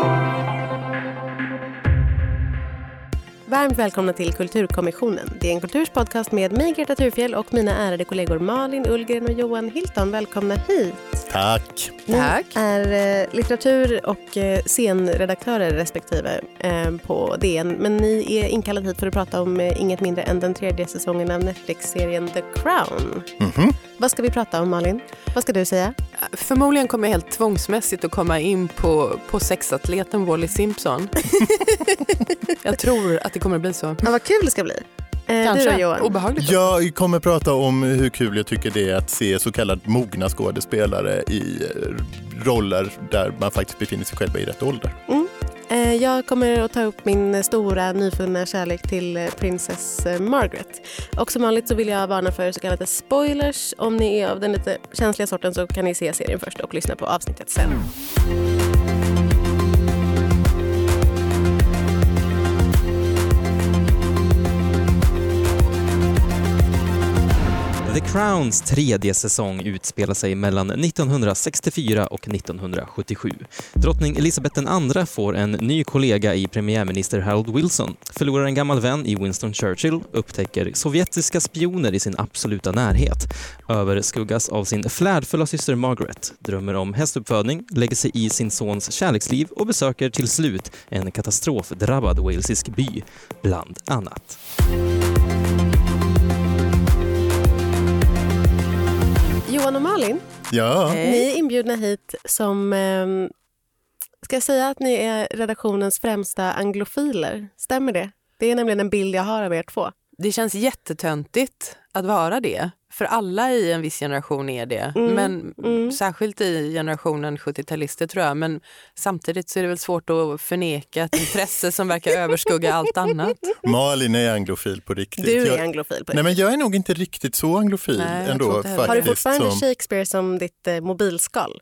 thank you Varmt välkomna till Kulturkommissionen. Det är en kulturspodcast med mig, Greta Thurfjell och mina ärade kollegor Malin Ullgren och Johan Hilton. Välkomna hit. Tack. Ni Tack. är eh, litteratur och eh, scenredaktörer respektive eh, på DN. Men ni är inkallade hit för att prata om inget mindre än den tredje säsongen av Netflix-serien The Crown. Mhm. Vad ska vi prata om, Malin? Vad ska du säga? Förmodligen kommer jag helt tvångsmässigt att komma in på, på sexatleten Wally Simpson. jag tror att det kommer att bli så. Ja, vad kul det ska bli. Eh, du Kanske. då, Johan? Obehagligt. Jag kommer prata om hur kul jag tycker det är att se så kallat mogna skådespelare i eh, roller där man faktiskt befinner sig själva i rätt ålder. Eh, Jag kommer att ta upp min stora nyfunna kärlek till Princess Margaret. Och som vanligt så vill jag varna för så kallade spoilers. Om ni är av den lite känsliga sorten så kan ni se serien först och lyssna på avsnittet sen. The Crowns tredje säsong utspelar sig mellan 1964 och 1977. Drottning Elizabeth II får en ny kollega i premiärminister Harold Wilson, förlorar en gammal vän i Winston Churchill, upptäcker sovjetiska spioner i sin absoluta närhet, överskuggas av sin flärdfulla syster Margaret, drömmer om hästuppfödning, lägger sig i sin sons kärleksliv och besöker till slut en katastrofdrabbad walesisk by, bland annat. Johan och Malin, Ja, ni är inbjudna hit som... Eh, ska jag säga att ni är redaktionens främsta anglofiler? Stämmer det? Det är nämligen en bild jag har av er två. Det känns jättetöntigt att vara det. För alla i en viss generation är det. Mm, Men mm. Särskilt i generationen 70-talister tror jag. Men samtidigt så är det väl svårt att förneka ett intresse som verkar överskugga allt annat. Malin är anglofil på riktigt. Du är anglofil på nej, men jag är nog inte riktigt så anglofil Nej, ändå. faktiskt, Har du fortfarande som, Shakespeare som ditt eh, mobilskal?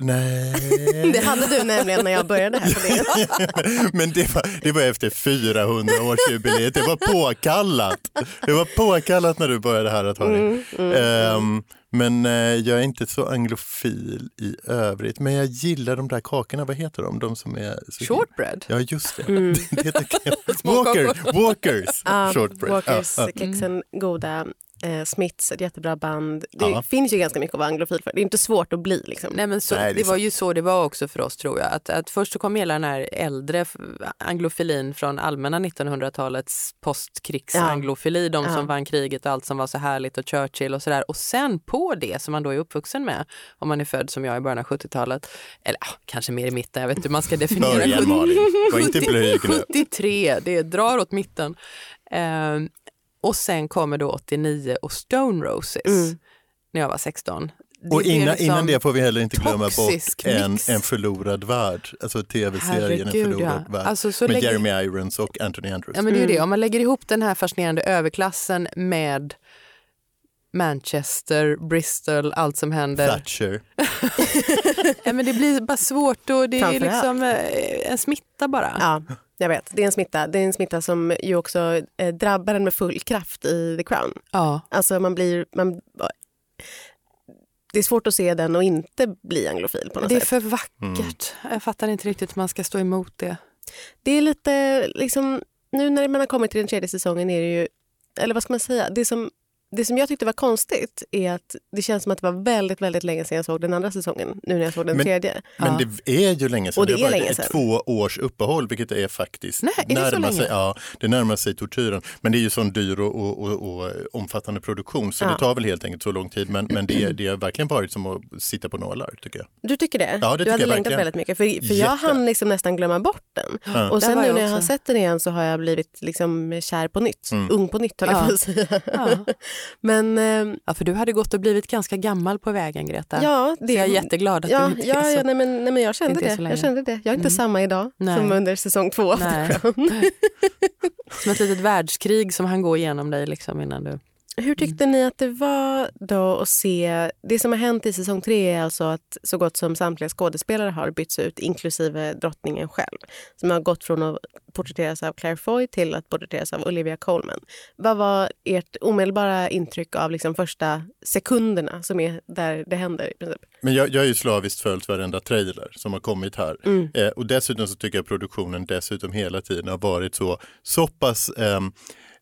Nej. Det hade du nämligen när jag började här på. Men det var, det var efter 400-årsjubileet. Det var påkallat. Det var påkallat när du började här att ha. Mm, mm. Ehm, men eh, jag är inte så anglofil i övrigt. Men jag gillar de där kakorna. Vad heter de? De som är... Så Shortbread. Ja, just det. Mm. det Walker, Walkers shortbread. Walkers, Ja, ja. kexen, goda. Eh, Smiths, ett jättebra band. Det Ja. finns ju ganska mycket att vara anglofil för. Det är inte svårt att bli. Liksom. Nej, men så, Nej, det det, var ju så det var också för oss tror jag. Att, att först så kom hela den här äldre anglofilin från allmänna 1900-talets postkrigsanglofili, de som Ja. vann kriget och allt som var så härligt och Churchill och sådär. Och sen på det som man då är uppvuxen med, om man är född som jag i början av 70-talet, eller ah, kanske mer i mitten, jag vet inte hur man ska definiera Börja 70 Malin, var inte blyg nu. 73, det drar åt mitten. Ehm, och sen kommer då 89 och Stone Roses Mm. när jag var 16. Det Och innan, liksom- innan det får vi heller inte glömma bort en, en förlorad värld. Alltså tv-serien En förlorad ja. värld. Alltså, så med lägger- Jeremy Irons och Anthony Andrews. Ja, men det är ju Mm. det. Om man lägger ihop den här fascinerande överklassen med Manchester, Bristol, allt som händer. Thatcher. Ja, men det blir bara svårt och det är liksom eh, en smitta bara. Ja, jag vet. Det är en smitta. Det är en smitta som ju också eh, drabbar en med full kraft i The Crown. Ja. Alltså man blir... Man, det är svårt att se den och inte bli anglofil på något Det är sätt. för vackert. Jag fattar inte riktigt hur man ska stå emot det. Det är lite liksom, nu när man har kommit till den tredje säsongen är det ju, eller vad ska man säga, det som, det som jag tyckte var konstigt är att det känns som att det var väldigt, väldigt länge sedan jag såg den andra säsongen, nu när jag såg den Men- tredje. Men Ja. det är ju länge sedan. Och det har är länge sedan. två års uppehåll, vilket är faktiskt Nej, är det så närmar länge? sig, ja, det närmar sig tortyren. Men det är ju sån dyr och, och, och, och omfattande produktion så Ja. det tar väl helt enkelt så lång tid. Men, men det, det har verkligen varit som att sitta på nålar tycker jag. Du tycker det? Ja, det du tycker hade jag längtat verkligen. väldigt mycket. För, för jag hann liksom nästan glömma bort den. Ja. Och sen nu när jag har sett den igen så har jag blivit liksom kär på nytt. Mm. Ung på nytt höll jag Ja. på att säga. Men eh, Ja, för du hade gått och blivit ganska gammal på vägen, Greta. ja, Så det jag är jätteglad att ja, du inte ja, är så. ja, nej, men, nej, men jag kände det. så Jag kände det. Jag är inte Mm. samma idag Nej. som under säsong två Nej. Som ett litet världskrig som han går igenom dig liksom innan du... Hur tyckte ni att det var då att se... Det som har hänt i säsong tre är alltså att så gott som samtliga skådespelare har bytts ut, inklusive drottningen själv. Som har gått från att porträtteras av Claire Foy till att porträtteras av Olivia Colman. Vad var ert omedelbara intryck av liksom första sekunderna som är där det händer? i princip? Men jag, jag har ju slaviskt följt varenda trailer som har kommit här. Mm. Eh, och dessutom så tycker jag produktionen dessutom hela tiden har varit så, så pass ehm,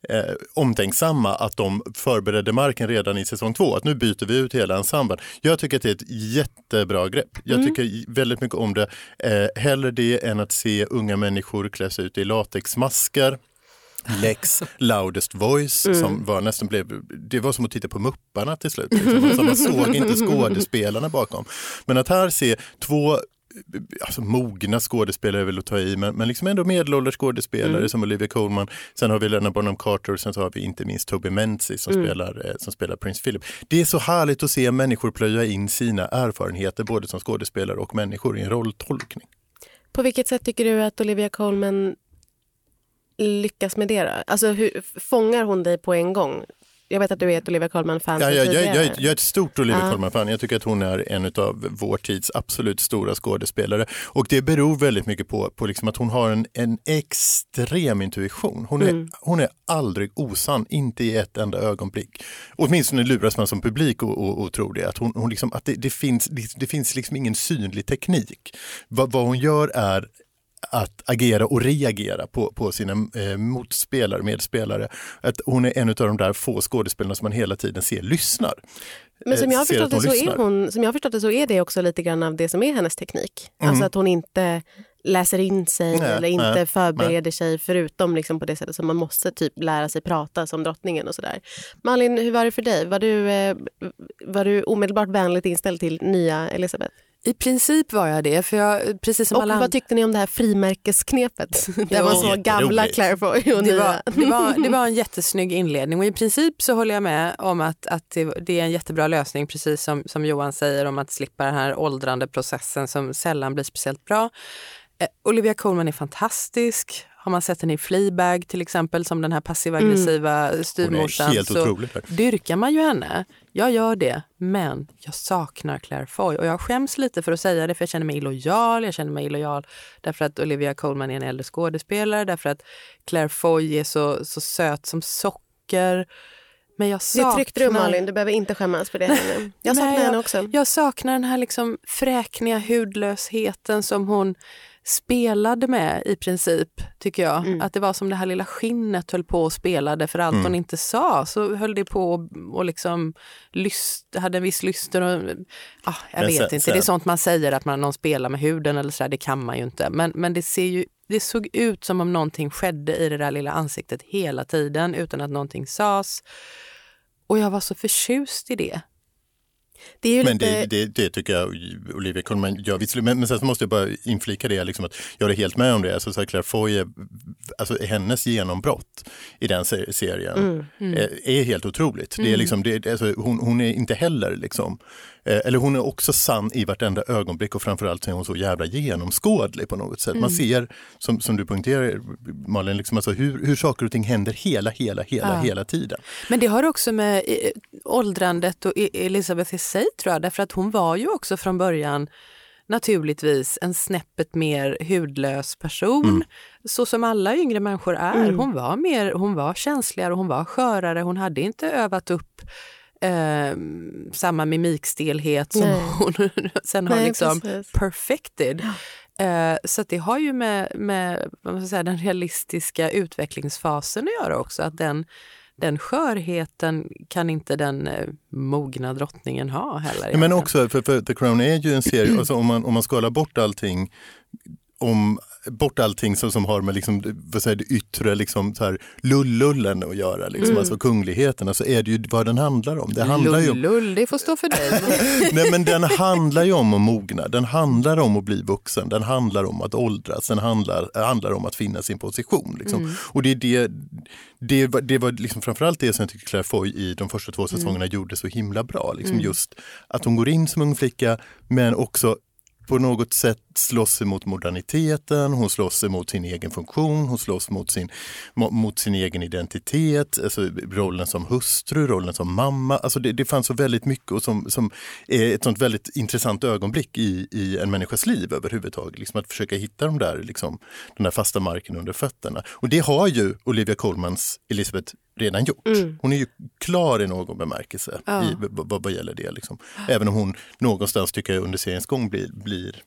eh, omtänksamma att de förberedde marken redan i säsong två. Att nu byter vi ut hela ensemblen. Jag tycker att det är ett jättebra grepp. Jag tycker väldigt mycket om det. Eh, hellre det än att se unga människor klä sig ut i latexmasker. Lex loudest voice som var nästan blev, det var som att titta på Mupparna till slut. Liksom. Alltså, man såg inte skådespelarna bakom. Men att här se två alltså mogna skådespelare väl att ta i, men, men liksom ändå medelålders skådespelare som Olivia Colman. Sen har vi Lena Bonham Carter och sen så har vi inte minst Toby Menzies som, spelar, eh, som spelar Prince Philip. Det är så härligt att se människor plöja in sina erfarenheter både som skådespelare och människor i en rolltolkning. På vilket sätt tycker du att Olivia Colman lyckas med det? Då? Alltså, hur, fångar hon dig på en gång? Jag vet att du är ett Olivia Colman-fan Ja, sedan jag, jag, jag, är- ett stort Olivia Ja. Colman-fan. Jag tycker att hon är en av vår tids absolut stora skådespelare. Och det beror väldigt mycket på, på liksom att hon har en, en extrem intuition. Hon är, Mm. hon är aldrig osann, inte i ett enda ögonblick. Åtminstone luras man som publik och, och, och tror det. Att, hon, hon liksom, att det, det finns, det, det finns liksom ingen synlig teknik. Vad, vad hon gör är att agera och reagera på, på sina eh, motspelare, medspelare. Att hon är en av de där få skådespelarna som man hela tiden ser lyssnar. Men som Eh, jag, har förstått det så är hon, som jag har förstått det så är det också lite grann av det som är hennes teknik. Alltså att hon inte läser in sig Mm. Nej, eller inte nej, förbereder sig förutom liksom på det sättet som man måste typ lära sig prata som drottningen och sådär. Malin, hur var det för dig? Var du, eh, var du omedelbart vänligt inställd till nya Elisabeth? I princip var jag det, för jag, precis som Och alla vad tyckte ni om det här frimärkesknepet? Där man såg gamla Jätteroligt. Claire Foy och Det nya. var, det, var, det var en jättesnygg inledning och i princip så håller jag med om att, att det, det är en jättebra lösning, precis som, som Johan säger, om att slippa den här åldrande processen som sällan blir speciellt bra. Eh, Olivia Colman är fantastisk. Har man sett henne i Fleabag till exempel, som den här passiv-aggressiva Hon styvmorsan, är helt så dyrkar man ju henne. Jag gör det, men jag saknar Claire Foy. Och jag skäms lite för att säga det, för jag känner mig illojal. Jag känner mig illojal därför att Olivia Colman är en äldre skådespelare, därför att Claire Foy är så, så söt som socker. Men jag Det saknar... tryckte du Malin, du behöver inte skämmas för det. Henne. Jag saknar Nej, henne också. Jag saknar den här liksom fräkniga hudlösheten som hon spelade med i princip, tycker jag. Mm. Att det var som det här lilla skinnet höll på och spelade för allt hon inte sa så höll det på och, och liksom lyst, hade en viss lyster. Och, ah, jag Men vet sen- inte, sen- det är sånt man säger att man, någon spelar med huden eller så där, det kan man ju inte. Men, men det ser ju det såg ut som om någonting skedde i det där lilla ansiktet hela tiden utan att någonting sades. Och jag var så förtjust i det. Det är Men lite... det, det, det tycker jag Olivia Colman gör visserligen. Men, men sen måste jag bara inflika det, liksom att jag håller helt med om det. Alltså, så här, Claire Foy, är, alltså, hennes genombrott i den se- serien är, är helt otroligt. Det är liksom, det, alltså, hon, hon är inte heller, liksom, eller hon är också sann i vartenda ögonblick och framförallt så är hon så jävla genomskådlig på något sätt. Man ser, som, som du poängterar Malin, liksom, alltså, hur, hur saker och ting händer hela, hela, hela, Ja. hela tiden. Men det har också med eh, åldrandet och E- Elisabeth i sig tror jag, därför att hon var ju också från början naturligtvis en snäppet mer hudlös person, så som alla yngre människor är. Hon var mer, hon var känsligare och hon var skörare, hon hade inte övat upp eh, samma mimikstelhet som Nej. hon sen har Nej, liksom precis. perfected. Eh, så att det har ju med, med vad man ska säga, den realistiska utvecklingsfasen att göra också. Att den, den skörheten kan inte den eh, mogna drottningen ha heller. Ja, men också, för, för The Crown är ju en serie, alltså om, man, om man skalar bort allting, om, bort allting som, som har med liksom, vad säger, det yttre liksom, så här, lullullen att göra, liksom, Mm. alltså kungligheterna, så är det ju vad den handlar om. Det handlar ju om, Lullull, det får stå för dig. nej, men den handlar ju om att mogna, den handlar om att bli vuxen, den handlar om att åldras, den handlar, handlar om att finna sin position. Liksom. Och det är det, det var, det var liksom framförallt det som jag tycker Claire Foy i de första två säsongerna gjorde så himla bra. Liksom Just att hon går in som ung flicka men också på något sätt slåss emot moderniteten, hon slåss emot sin egen funktion, hon slåss mot sin, mot sin egen identitet, alltså rollen som hustru, rollen som mamma. Alltså det, det fanns så väldigt mycket och som, som är ett sånt väldigt intressant ögonblick i, i en människas liv överhuvudtaget. Liksom att försöka hitta de där, liksom, den där fasta marken under fötterna. Och det har ju Olivia Colmans Elisabeth redan gjort. Mm. Hon är ju klar i någon bemärkelse ja. i, vad, vad gäller det. Liksom. Även om hon någonstans tycker jag under seriens gång blir, blir,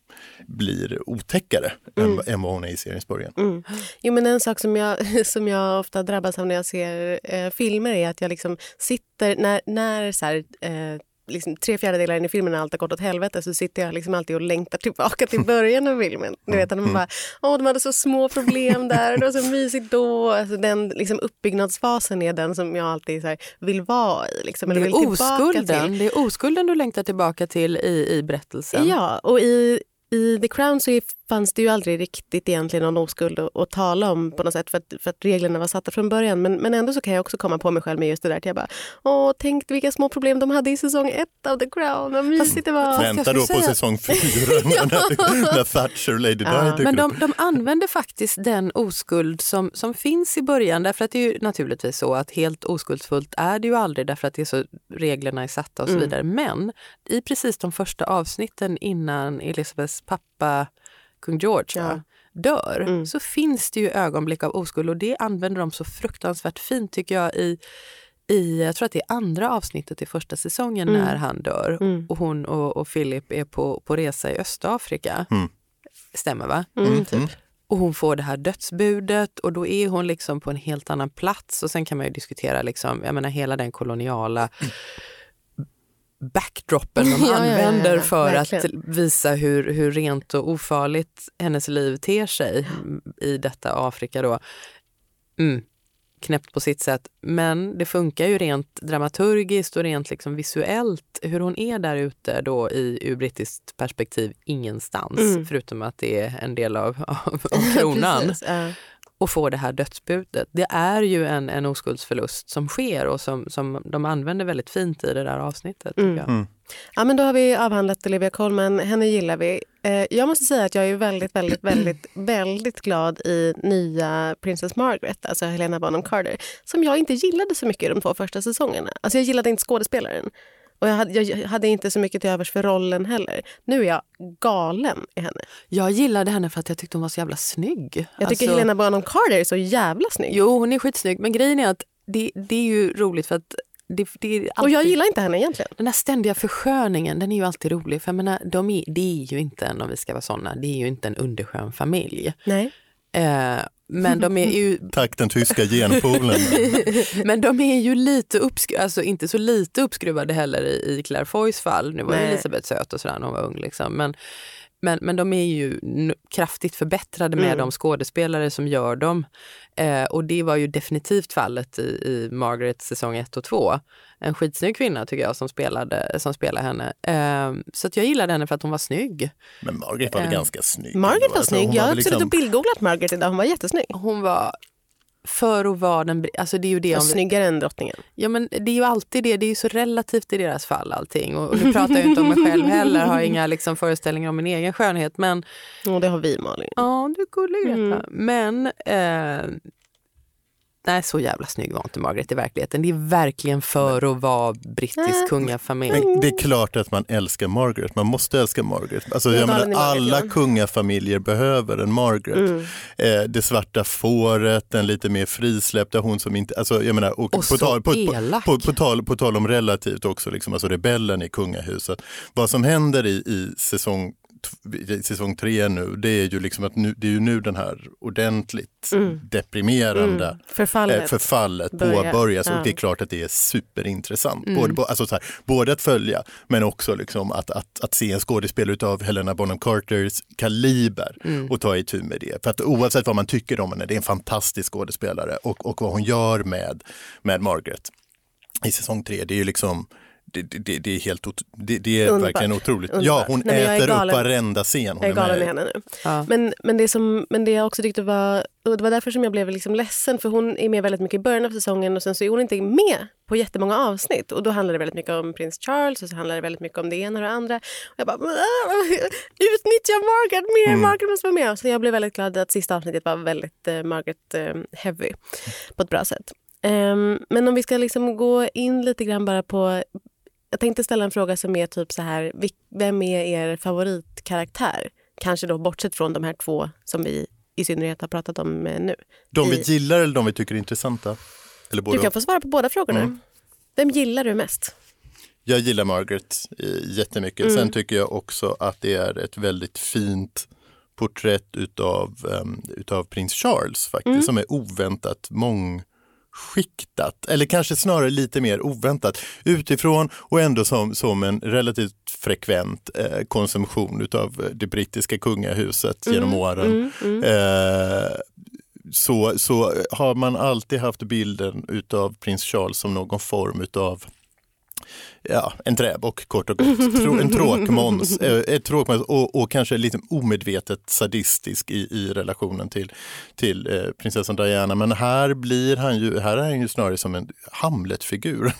blir otäckare mm. än, än vad hon är i seriens början. Mm. Jo, men en sak som jag, som jag ofta drabbas av när jag ser eh, filmer är att jag liksom sitter, när, när så här, eh, liksom, tre fjärdedelar in i filmen när allt har gått åt helvete så sitter jag liksom alltid och längtar tillbaka till början av filmen. Du vet, man mm. bara, åh, de hade så små problem där, det var så mysigt då. Alltså, den liksom, uppbyggnadsfasen är den som jag alltid här, vill vara i. Liksom, det, är oskulden, det är oskulden du längtar tillbaka till i, i berättelsen. Ja, och i, i The Crown så fanns det ju aldrig riktigt egentligen någon oskuld att, att tala om på något sätt för att, för att reglerna var satta från början. Men, men ändå så kan jag också komma på mig själv med just det där att jag bara Åh, tänk vilka små problem de hade i säsong ett av The Crown, vad mysigt det var. Vänta då på säga... säsong fyra när, när Thatcher och Lady Di ja, Men de, de använder faktiskt den oskuld som, som finns i början därför att det är ju naturligtvis så att helt oskuldsfullt är det ju aldrig därför att det är så, reglerna är satta och så mm. vidare. Men i precis de första avsnitten innan Elizabeths pappa kung George ja. dör mm. så finns det ju ögonblick av oskuld och det använder de så fruktansvärt fint tycker jag i i, jag tror att det är andra avsnittet i första säsongen mm. när han dör mm. och hon och, och Philip är på, på resa i Östafrika. Mm. Stämmer va? Mm. Mm, typ. Och hon får det här dödsbudet och då är hon liksom på en helt annan plats och sen kan man ju diskutera liksom, jag menar hela den koloniala backdropen de ja, använder ja, ja, för verkligen. att visa hur, hur rent och ofarligt hennes liv ter sig i detta Afrika. Då. Mm, knäppt på sitt sätt, men det funkar ju rent dramaturgiskt och rent liksom visuellt. Hur hon är där ute då i ur brittiskt perspektiv ingenstans, mm. förutom att det är en del av, av, av kronan. Precis, och får det här dödsbudet. Det är ju en, en oskuldsförlust som sker och som, som de använder väldigt fint i det där avsnittet. Mm. Mm. Ja, men då har vi avhandlat Olivia Colman. Henne gillar vi. Eh, jag måste säga att jag är väldigt, väldigt, väldigt, väldigt glad i nya Princess Margaret, alltså Helena Bonham Carter, som jag inte gillade så mycket i de två första säsongerna. Alltså jag gillade inte skådespelaren. Och jag hade, jag hade, inte så mycket till övers för rollen heller. Nu är jag galen i henne. Jag gillade henne för att jag tyckte hon var så jävla snygg. Jag tycker alltså... Helena Bonham Carter är så jävla snygg. Jo, hon är skitsnygg. Men grejen är att det, det är ju roligt för att det, det alltid... Och jag gillar inte henne egentligen. Den här ständiga försköningen, den är ju alltid rolig. För jag menar, de är, det är ju inte en, om vi ska vara såna, det är ju inte en underskön familj. Nej. Eh, men de är ju... Tack den tyska genpoolen. men de är ju lite uppskruvade, alltså inte så lite uppskruvade heller i, i Claire Foys fall. Nu var Nej. Elisabeth söt och sådär när hon var ung. Liksom. Men, men, men de är ju kraftigt förbättrade med mm. de skådespelare som gör dem. Eh, och det var ju definitivt fallet i, i Margaret säsong 1 och 2. En skitsnygg kvinna tycker jag som spelade, som spelade henne. Eh, så att jag gillade henne för att hon var snygg. Men Margaret var väl eh, ganska snygg? Margaret var alltså, snygg. Jag har liksom... suttit och bildgooglat Margaret idag. Hon var jättesnygg. Hon var för att vara den... Alltså det är ju det om snyggare än drottningen. Ja men det är ju alltid det. Det är ju så relativt i deras fall allting. Och, och nu pratar jag inte om mig själv heller. Har inga liksom föreställningar om min egen skönhet. Men... Ja det har vi Malin. Ja du är gullig. Mm. Men eh, Nej, så jävla snygg var inte Margaret i verkligheten. Det är verkligen för att vara brittisk kungafamilj. Men det är klart att man älskar Margaret. Man måste älska Margaret. Alltså, jag menar, alla kungafamiljer behöver en Margaret. Mm. Eh, det svarta fåret, den lite mer frisläppta, hon som inte... Alltså, jag menar, och, och på, tal, på, på, på, på, tal, på tal om relativt också, liksom, alltså rebellen i kungahuset. Vad som händer i, i säsong säsong tre nu, det är ju liksom att nu, det är ju nu den här ordentligt mm. deprimerande mm. förfallet, eh, förfallet påbörjas ja. och det är klart att det är superintressant. Mm. Både, alltså så här, både att följa men också liksom att, att, att se en skådespelare av Helena Bonham Carters kaliber mm. och ta itu med det. För att oavsett vad man tycker om henne, det är en fantastisk skådespelare och, och vad hon gör med, med Margaret i säsong tre, det är ju liksom det, det, det är helt det, det är Underbart. verkligen otroligt. Underbart. Ja, hon Nej, äter upp galen. varenda scen hon Jag är galen med henne nu. Ja. Men, men, det som, men det jag också tyckte var, och det var därför som jag blev liksom ledsen för hon är med väldigt mycket i början av säsongen och sen så är hon inte med på jättemånga avsnitt och då handlar det väldigt mycket om prins Charles och så handlar det väldigt mycket om det ena och det andra. Och jag bara "Ah, utnyttja Margaret mer, Mm. Margaret måste vara med. Så jag blev väldigt glad att sista avsnittet var väldigt eh, Margaret eh, heavy på ett bra sätt. Ehm, men om vi ska liksom gå in lite grann bara på jag tänkte ställa en fråga som är typ så här, vem är er favoritkaraktär? Kanske då bortsett från de här två som vi i synnerhet har pratat om eh, nu. De vi i- gillar eller de vi tycker är intressanta? Eller både Du kan och. få svara på båda frågorna. Mm. Vem gillar du mest? Jag gillar Margaret eh, jättemycket. Mm. Sen tycker jag också att det är ett väldigt fint porträtt utav, um, utav prins Charles faktiskt, Mm. som är oväntat mångskiktat. Eller kanske snarare lite mer oväntat utifrån och ändå som, som en relativt frekvent eh, konsumtion utav det brittiska kungahuset genom åren. Mm, mm. Eh, så, så har man alltid haft bilden utav prins Charles som någon form utav Ja, en träbock kort och gott. En tråkmåns. Eh, tråkmåns och, och kanske lite omedvetet sadistisk i, i relationen till, till eh, prinsessan Diana. Men här blir han ju, här är han ju snarare som en Hamlet-figur.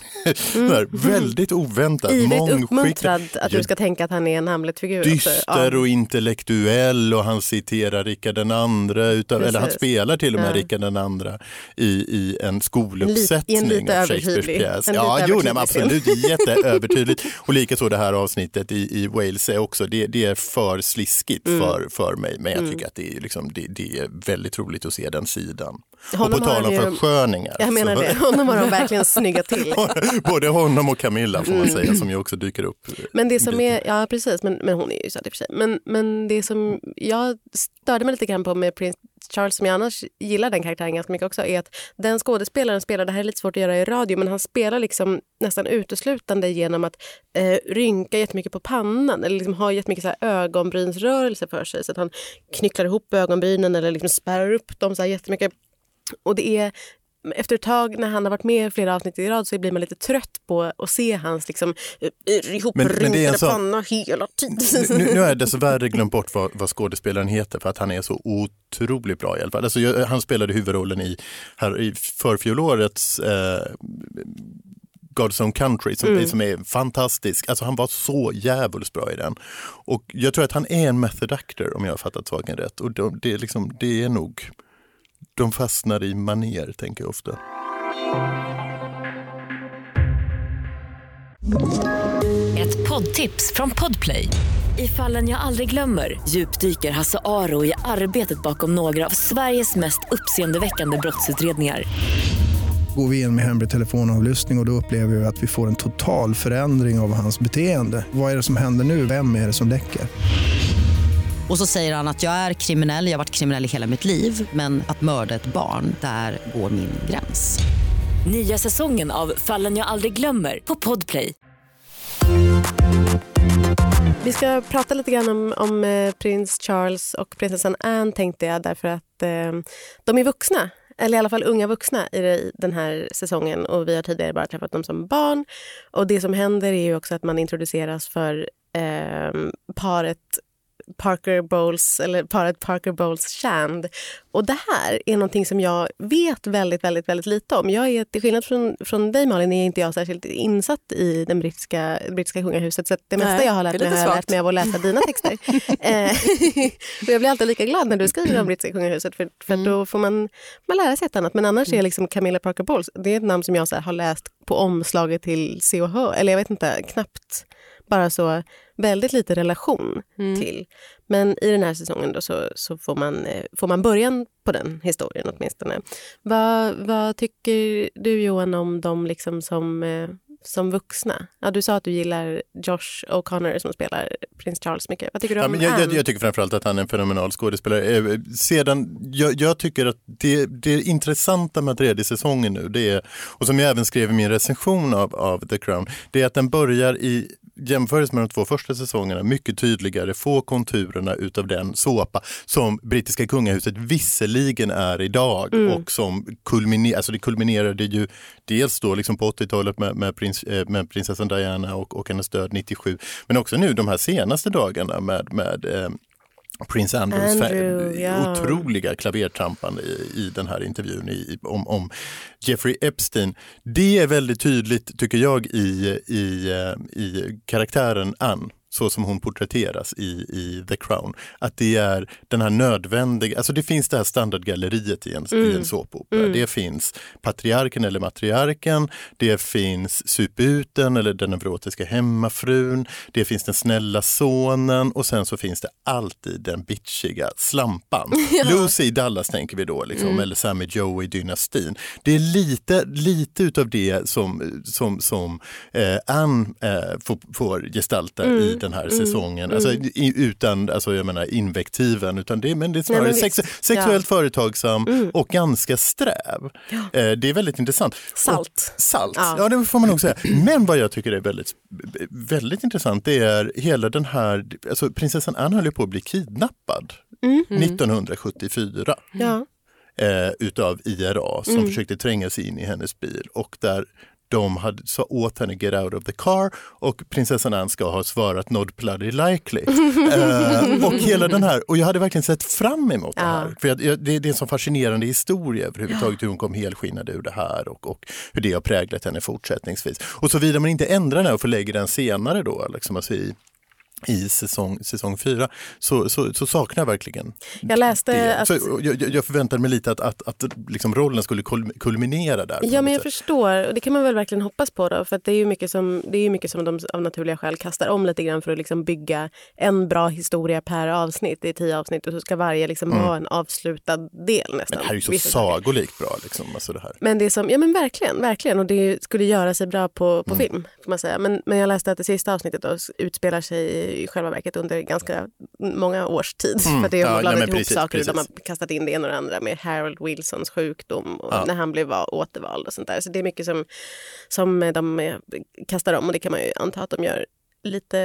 Väldigt oväntat, Ivrigt uppmuntrad att du ska tänka att han är en Hamlet-figur. också. dyster Ja. och intellektuell och han citerar Rickard den andra, utav, eller han spelar till och med Ja. Rickard den andra i, i en skoluppsättning I en lite av övertydlig- Ja, jo, nej, absolut, jätteövertydligt. Och likaså det här avsnittet i, i Wales är också, det, det är för sliskigt Mm. för, för mig, men jag tycker att det är, liksom, det, det är väldigt roligt att se den sidan. Honom och på tal om försköningar. Jag menar så- det. Honom har de verkligen snyggat till. Både honom och Camilla får man Mm. säga, som ju också dyker upp. Men det som är, ja precis, men, men hon är ju söt i och för sig. Men, men det som jag störde mig lite grann på med Prince Charles, som jag annars gillar den karaktären ganska mycket också, är att den skådespelaren spelar, det här är lite svårt att göra i radio, men han spelar liksom nästan uteslutande genom att eh, rynka jättemycket på pannan eller liksom ha jättemycket så här ögonbrynsrörelser för sig. Så att han knycklar ihop ögonbrynen eller liksom spärrar upp dem så här jättemycket. Och det är efter ett tag när han har varit med i flera avsnitt i rad så blir man lite trött på att se hans liksom, eh, det är en sån- panna hela tiden. Nu, nu har jag dessvärre glömt bort vad, vad skådespelaren heter för att han är så otroligt bra i alla fall. Alltså, jag, han spelade huvudrollen i, här, i förfjolårets eh, God's Own Country som, Mm. som är fantastisk. Alltså han var så jävligt bra i den. Och jag tror att han är en method actor om jag har fattat saken rätt. Och de, det, är liksom, det är nog, de fastnar i maner tänker jag ofta. Ett poddtips från Podplay. I fallen jag aldrig glömmer djupdyker Hasse Aro i arbetet bakom några av Sveriges mest uppseendeväckande brottsutredningar. Går vi in med hemlig telefonavlyssning och, och då upplever vi att vi får en total förändring av hans beteende. Vad är det som händer nu? Vem är det som läcker? Och så säger han att jag är kriminell, jag har varit kriminell i hela mitt liv men att mörda ett barn, där går min gräns. Nya säsongen av Fallen jag aldrig glömmer på Podplay. Vi ska prata lite grann om, om eh, prins Charles och prinsessan Anne tänkte jag därför att eh, de är vuxna. Eller i alla fall unga vuxna i den här säsongen och vi har tidigare bara träffat dem som barn. Och det som händer är ju också att man introduceras för eh, paret Parker Bowles, eller paret Parker Bowles Shand. Och det här är någonting som jag vet väldigt, väldigt, väldigt lite om. Jag är, till skillnad från, från dig Malin, är inte jag särskilt insatt i den brittiska, brittiska kungahuset. Så det mesta Nej, jag har det är lärt mig har jag lärt mig av att läsa dina texter. Eh, jag blir alltid lika glad när du skriver om brittiska kungahuset för, för Mm. då får man, man lära sig ett annat. Men annars är liksom Camilla Parker Bowles, det är ett namn som jag så här, har läst på omslaget till Se och Hör, eller jag vet inte, knappt bara så väldigt lite relation Mm. till. Men i den här säsongen då så, så får, man, eh, får man början på den historien åtminstone. Vad, vad tycker du Johan om dem liksom som, eh, som vuxna? Ja, du sa att du gillar Josh O'Connor som spelar prins Charles mycket. Vad tycker du Ja, om men jag, jag, jag tycker framförallt att han är en fenomenal skådespelare. Eh, Sedan, jag, jag tycker att det, det intressanta med tredje säsongen nu, det är, och som jag även skrev i min recension av, av The Crown, det är att den börjar i jämförelse med de två första säsongerna mycket tydligare få konturerna utav den såpa som brittiska kungahuset visserligen är idag Mm. och som kulminer, alltså det kulminerade ju dels då liksom på 80-talet med, med, prins, eh, med prinsessan Diana och, och hennes död 97 men också nu de här senaste dagarna med, med eh, Prince Andrews Andrew, ja. otroliga klavertrampande i, i den här intervjun i, om, om Jeffrey Epstein. Det är väldigt tydligt tycker jag i, i, eh, i karaktären Anne så som hon porträtteras i, i The Crown. Att det är den här nödvändiga, alltså det finns det här standardgalleriet i en, i en såpopera. Det finns patriarken eller matriarken, det finns suputen eller den neurotiska hemmafrun, det finns den snälla sonen och sen så finns det alltid den bitchiga slampan. Lucy i Dallas tänker vi då, liksom, eller Sammy Joe i Dynastin. Det är lite, lite utav det som, som, som eh, Anne eh, får, får gestalta i den här säsongen. Alltså, i, utan alltså, jag menar, invektiven, utan det, men det är snarare men sex, sexuellt företagsam och ganska sträv. Eh, det är väldigt intressant. Salt. Och, salt, Ja. ja. det får man nog säga. Men vad jag tycker är väldigt, väldigt intressant det är hela den här, alltså prinsessan Anne höll ju på att bli kidnappad 1974 Ja. eh, utav IRA som försökte tränga sig in i hennes bil och där de hade, sa åt henne get out of the car och prinsessan Anne ska ha svarat not bloody likely. eh, och hela den här, och jag hade verkligen sett fram emot det här. För jag, jag, det, det är en så fascinerande historia överhuvudtaget hur hon kom helskinnad ur det här och, och hur det har präglat henne fortsättningsvis. Och såvida man inte ändrar den och förlägger den senare då, liksom alltså i, i säsong, säsong fyra, så, så, så saknar jag verkligen Jag läste det. att... Så jag, jag- förväntade mig lite att, att, att liksom rollen skulle kul- kulminera där. Ja, men jag sätt. förstår. Och det kan man väl verkligen hoppas på. Då, för att det är ju mycket som, det är mycket som de av naturliga skäl kastar om lite grann för att liksom bygga en bra historia per avsnitt. Det är tio avsnitt och så ska varje liksom vara en avslutad del nästan. Mm. Men det här är ju så Vissa sagolikt bra. Liksom, alltså det här. Men det är som, ja men verkligen, verkligen. Och det skulle göra sig bra på, Mm. på film. Får man säga. Men, men jag läste att det sista avsnittet då utspelar sig i själva verket under ganska många års tid. Mm. För det har Ja, blandat men ihop precis, saker. De har precis. kastat in det ena och det andra med Harold Wilsons sjukdom och Ja. när han blev va- återvald och sånt där. Så det är mycket som, som de eh, kastar om och det kan man ju anta att de gör lite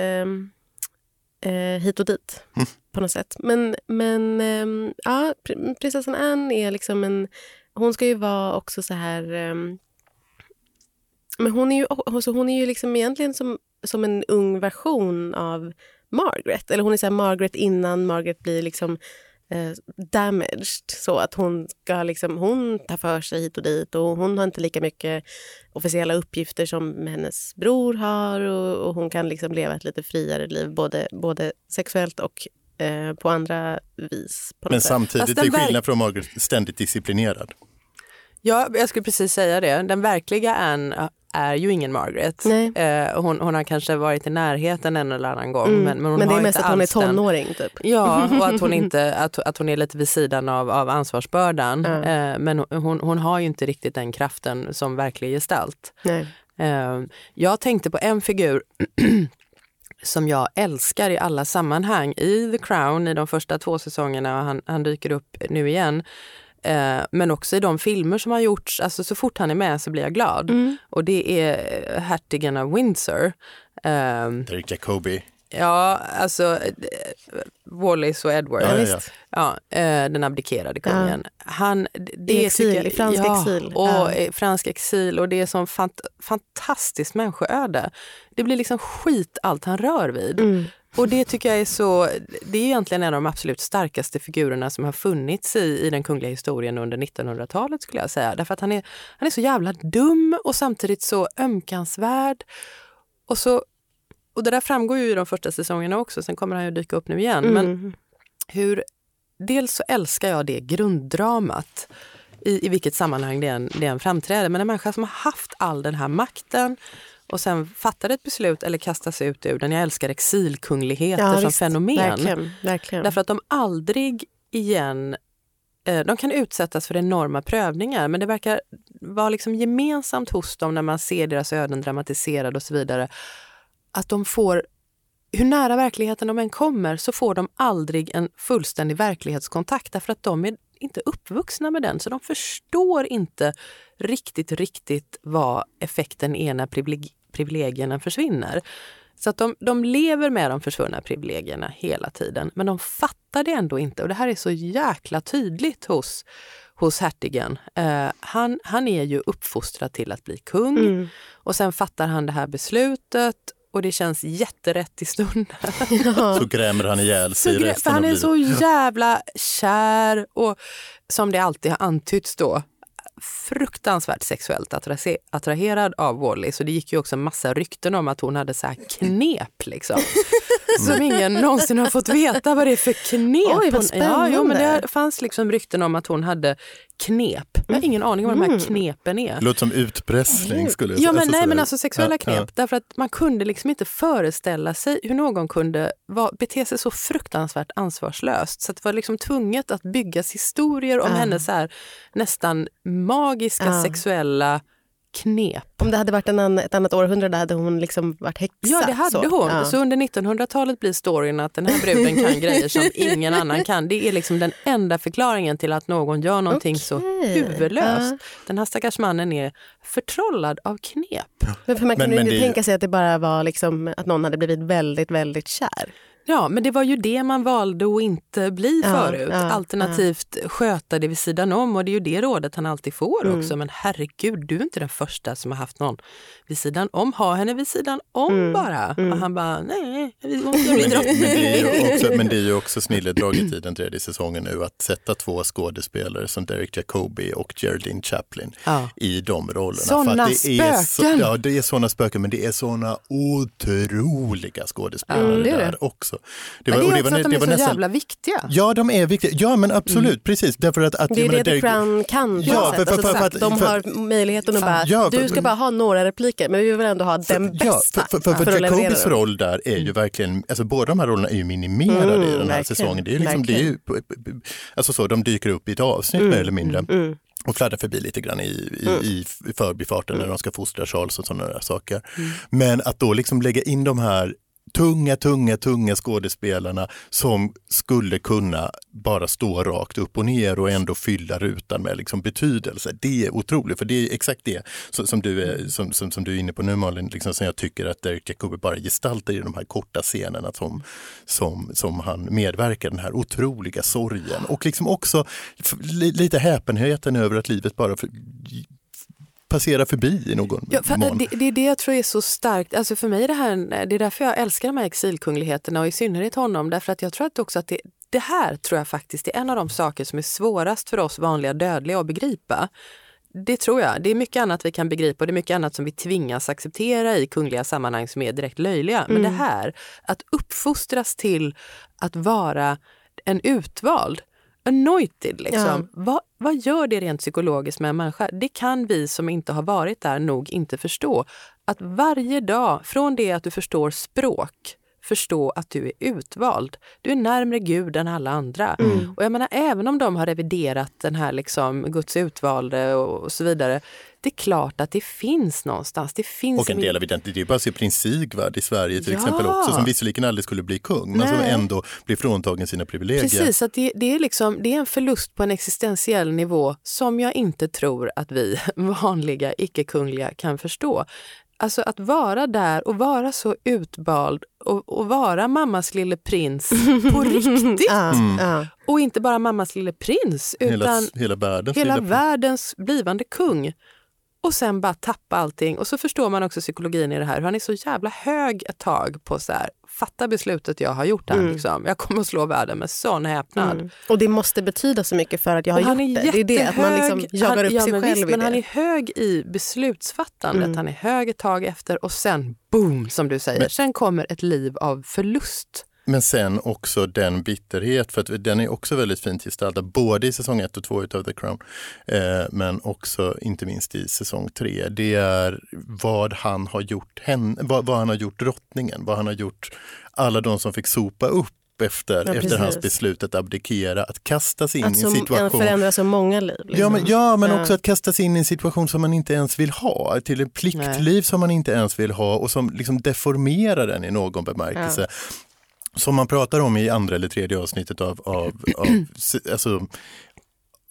eh, hit och dit Mm. på något sätt. Men, men ehm, ja, pr- prinsessan Anne är liksom en... Hon ska ju vara också så här... ehm, men hon är ju, alltså hon är ju liksom egentligen som, som en ung version av Margaret. Eller hon är så här Margaret innan Margaret blir liksom eh, damaged. Så att hon ska liksom, hon tar för sig hit och dit och hon har inte lika mycket officiella uppgifter som hennes bror har och, och hon kan liksom leva ett lite friare liv både, både sexuellt och eh, på andra vis. På Men samtidigt, Fast till skillnad från Margaret, ständigt disciplinerad. Ja, jag skulle precis säga det. Den verkliga Anne är ju ingen Margaret. Nej. Eh, hon, hon har kanske varit i närheten en eller annan gång. Mm. Men, men, hon Men det är mest att hon är tonåring typ. Ja, och att hon, inte, att, att hon är lite vid sidan av, av ansvarsbördan. Ja. Eh, men hon, hon har ju inte riktigt den kraften som verklig gestalt. Nej. Eh, jag tänkte på en figur som jag älskar i alla sammanhang. I The Crown, i de första två säsongerna, och han, han dyker upp nu igen. Eh, men också i de filmer som har gjorts, alltså så fort han är med så blir jag glad. Mm. Och det är eh, hertigen av Windsor. Eh, Derek Jacobi. ja, alltså eh, Wallis och Edward. Ja, ja, ja. visst. Ja, eh, den abdikerade kungen. Han, det I exil, tycker jag- i fransk ja, exil. Och Ja. fransk exil och det är som fant fantastiskt människoöde. Det blir liksom skit allt han rör vid. Mm. Och det tycker jag är så, det är egentligen en av de absolut starkaste figurerna som har funnits i, i den kungliga historien under 1900-talet skulle jag säga. Därför att han är, han är så jävla dum och samtidigt så ömkansvärd. Och, så, och det där framgår ju i de första säsongerna också, sen kommer han ju dyka upp nu igen. Men Mm. hur, dels så älskar jag det grunddramat i, i vilket sammanhang det än, det än framträder. Men en människa som har haft all den här makten och sen fattar ett beslut eller kastas ut ur den. Jag älskar exilkungligheter som visst. fenomen. Verkligen. verkligen. Därför att de aldrig igen eh, de kan utsättas för enorma prövningar men det verkar vara liksom gemensamt hos dem när man ser deras öden dramatiserade och så vidare. Att de får, hur nära verkligheten de än kommer så får de aldrig en fullständig verklighetskontakt därför att de är inte uppvuxna med den så de förstår inte riktigt, riktigt vad effekten är när privilegierna försvinner. Så att de, de lever med de försvunna privilegierna hela tiden, men de fattar det ändå inte. Och det här är så jäkla tydligt hos, hos hertigen. Eh, han, han är ju uppfostrad till att bli kung Mm. och sen fattar han det här beslutet och det känns jätterätt i stunden. Så grämer han ihjäl sig Så i grä- resten han är så jävla kär och som det alltid har antytts då fruktansvärt sexuellt attra- attraherad av Wally. Så det gick ju också en massa rykten om att hon hade så här knep liksom. Som ingen någonsin har fått veta vad det är för knep. Oj, vad hon, ja, jo, men spännande. det fanns liksom rykten om att hon hade knep. Jag har ingen aning om vad de här knepen är. Låter som utpressning skulle jag Ja, men Alltså nej, men alltså sexuella Ja, knep. Därför att man kunde liksom inte föreställa sig hur någon kunde vara, bete sig så fruktansvärt ansvarslöst. Så att det var liksom tvunget att byggas historier om Ja. hennes så här, nästan magiska Ja. sexuella knep. Om det hade varit en annan, ett annat århundrade hade hon liksom varit häxa. Ja, det hade så. hon. Ja. Så under 1900-talet blir storyn att den här bruden kan grejer som ingen annan kan. Det är liksom den enda förklaringen till att någon gör någonting så Okej. huvudlöst. Ja. Den här stackars mannen är förtrollad av knep. Men för man Men- kunde men inte det ju- tänka sig att det bara var liksom att någon hade blivit väldigt, väldigt kär. Ja, men det var ju det man valde att inte bli Ja, förut. ja, Alternativt sköta det vid sidan om och det är ju det rådet han alltid får Mm. också. Men herregud, du är inte den första som har haft någon vid sidan om. Ha henne vid sidan om Mm, bara. mm. Och han bara, nej, vi måste Men bli drottning. det är ju också, men det är ju också snilledraget i den tredje säsongen nu att sätta två skådespelare som Derek Jacobi och Geraldine Chaplin Ja. i de rollerna. Det Är så, spöken! ja, det är såna spöken men det är såna otroliga skådespelare Ja, det är det. också. Men det är också var- att de är så nästan- jävla viktiga. Ja, de är viktiga. Ja, men absolut, precis. Därför att, att Det är det The Crown kan. på Ja, sätt. för- för- Alltså, för att- de för- har möjligheten att bara, Ja, för- du ska bara ha några repliker men vi vill ändå ha den bästa Ja, för, för, för, för, Jacobis roll där är ju verkligen, alltså båda de här rollerna är ju minimerade Mm, i den här verkligen, säsongen. Det är liksom, det är ju, alltså så, de dyker upp i ett avsnitt mer eller mindre. Mm. och fladdrar förbi lite grann i, i, i förbifarten när de ska fostra Charles och sådana där saker. Mm. Men att då liksom lägga in de här tunga, tunga, tunga skådespelarna som skulle kunna bara stå rakt upp och ner och ändå fylla rutan med liksom betydelse. Det är otroligt, för det är exakt det som, som, du, är, som, som, som du är inne på nu Malin, liksom, som jag tycker att Derek Jacobi bara gestaltar i de här korta scenerna som, som, som han medverkar, den här otroliga sorgen och liksom också lite häpenheten över att livet bara passera förbi i någon Ja, för, mån. det, det är det jag tror är så starkt. Alltså för mig är det, här, det är därför jag älskar de här exilkungligheterna och i synnerhet honom. Därför att jag tror att också att det, det här tror jag faktiskt är en av de saker som är svårast för oss vanliga dödliga att begripa. Det tror jag. Det är mycket annat vi kan begripa och det är mycket annat som vi tvingas acceptera i kungliga sammanhang som är direkt löjliga. Men det här, att uppfostras till att vara en utvald, anointed liksom. Vad, vad gör det rent psykologiskt med en människa? Det kan vi som inte har varit där nog inte förstå. Att varje dag, från det att du förstår språk, förstå att du är utvald. Du är närmre Gud än alla andra. Och jag menar, även om de har reviderat den här liksom, Guds utvalde och, och så vidare. Det är klart att det finns någonstans. Det finns Och en del av det, det är bara att se prins Sigvard i Sverige till Ja. exempel också, som visserligen aldrig skulle bli kung, men som Nej. ändå blir fråntagen sina privilegier. Precis, att det, det, är liksom, det är en förlust på en existentiell nivå som jag inte tror att vi vanliga icke-kungliga kan förstå. Alltså att vara där och vara så utvald och, och vara mammas lille prins på riktigt. Mm. Och inte bara mammas lille prins utan hela, hela världens hela världens blivande kung. Och sen bara tappa allting. Och så förstår man också psykologin i det här. Hur han är så jävla hög ett tag på så här, fatta beslutet jag har gjort här. Liksom. Jag kommer att slå världen med sån häpnad. Mm. Och det måste betyda så mycket för att jag har Och han gjort är det. Det är det, att man liksom jagar han, upp ja, sig men själv visst, Men det. han är hög i beslutsfattandet. Mm. Han är hög ett tag efter och sen boom, som du säger. Men- sen kommer ett liv av förlust. Men sen också den bitterhet, för att den är också väldigt fint gestaltad, både i säsong 1 och 2 utav The Crown, eh, men också inte minst i säsong 3. Det är vad han har gjort henne, vad, vad han har gjort drottningen, vad han har gjort alla de som fick sopa upp efter, Ja, efter hans beslut att abdikera, att kasta sig in Att i så, en situation förändra så många liv. Liksom. Ja men, ja, men Ja. också att kasta sig in i en situation som man inte ens vill ha, till ett pliktliv som man inte ens vill ha och som liksom deformerar den i någon bemärkelse. Som man pratar om i andra eller tredje avsnittet av, av, av alltså,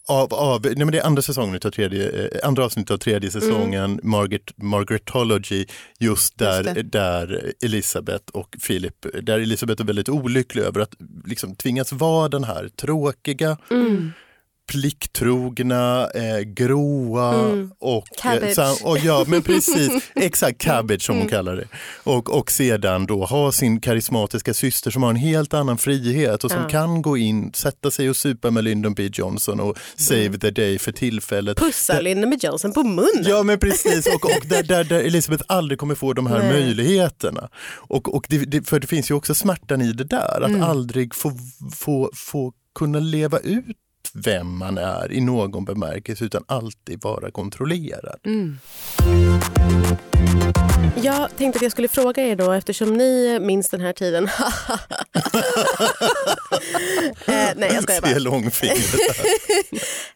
av, av nej men det är andra säsongen av tredje, eh, andra avsnittet av tredje säsongen, Margaret, Margaretology, just där, Just där Elisabeth och Philip, där Elisabeth är väldigt olycklig över att liksom tvingas vara den här tråkiga, Mm. Plikttrogna, eh, gråa Mm. och, Cabbage. eh, och ja men precis, exakt cabbage som Mm. hon kallar det. Och, och sedan då ha sin karismatiska syster som har en helt annan frihet och som Ja. kan gå in, sätta sig och supa med Lyndon B Johnson och save Mm. the day för tillfället. Pussa Lyndon B Johnson på munnen. Ja men precis och, och där, där, där Elisabeth aldrig kommer få de här Nej. möjligheterna. Och, och det, det, för det finns ju också smärtan i det där, att Mm. aldrig få, få, få kunna leva ut vem man är i någon bemärkelse utan alltid vara kontrollerad. Mm. Jag tänkte att jag skulle fråga er då eftersom ni minns den här tiden. eh, nej jag skojar bara. Se långfingret.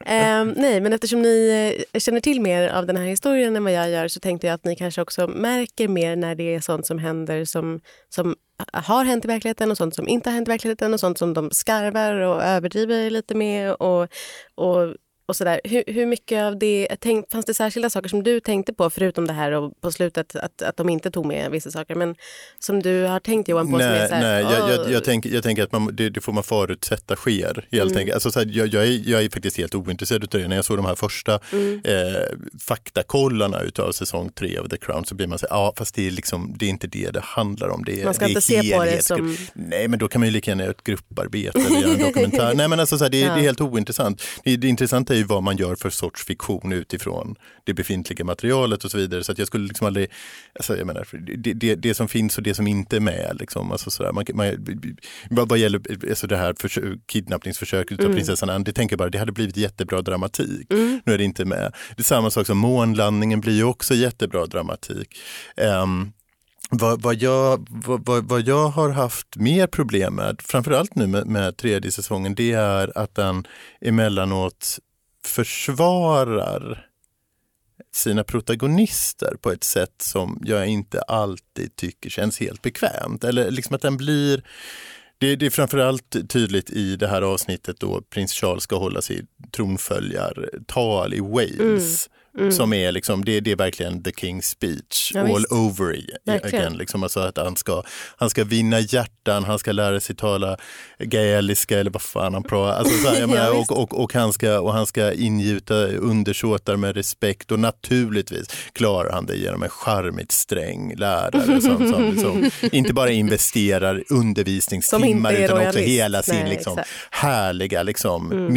Eh, nej, men eftersom ni eh, känner till mer av den här historien än vad jag gör så tänkte jag att ni kanske också märker mer när det är sånt som händer som, som har hänt i verkligheten och sånt som inte har hänt i verkligheten och sånt som de skarvar och överdriver lite med och, och, och sådär. Hur, hur mycket av det, tänk, fanns det särskilda saker som du tänkte på förutom det här och på slutet att, att de inte tog med vissa saker men som du har tänkt Johan på som är Nej, så här, nej jag, jag, "Åh." jag, tänker, jag tänker att man, det, det får man förutsätta sker. Helt Mm. enkelt. Alltså, så här, jag, jag, är, jag är faktiskt helt ointresserad av det. När jag såg de här första Mm. eh, faktakollarna utav säsong tre av The Crown så blir man så här, ja fast det är, liksom, det är inte det det handlar om. Det är, Man ska det är inte se på det som... Nej men då kan man ju lika gärna göra ett grupparbete eller göra en dokumentär. Nej men alltså så här, det, är- Ja. det är helt ointressant. Det, det intressanta är ju vad man gör för sorts fiktion utifrån det befintliga materialet och så vidare. Så att jag skulle liksom aldrig, alltså jag menar, det, det, det som finns och det som inte är med. Liksom, alltså så där, man, man, vad, vad gäller alltså det här försö- kidnappningsförsöket av Mm. prinsessan Anne, det tänker jag bara, det hade blivit jättebra dramatik. Mm. Nu är det inte med. Det är samma sak som månlandningen blir ju också jättebra dramatik. Ehm, vad, vad, jag, vad, vad jag har haft mer problem med, framförallt nu med, med tredje säsongen, det är att den emellanåt försvarar sina protagonister på ett sätt som jag inte alltid tycker känns helt bekvämt. Eller liksom att den blir det, det är framförallt tydligt i det här avsnittet då prins Charles ska hålla sitt tronföljartal i Wales. Mm. Som är liksom, det, det är verkligen the king's speech Ja, all visst. over again. Liksom, alltså att han ska, han ska vinna hjärtan, han ska lära sig tala gaeliska eller vad fan han pratar. Alltså, så här, Ja, menar, visst. och, och, och, han ska, och han ska ingjuta undersåtar med respekt och naturligtvis klarar han det genom en charmigt sträng lärare som, som, som inte bara investerar undervisningstimmar utan också hela sin Nej, liksom, exakt. härliga liksom, Mm.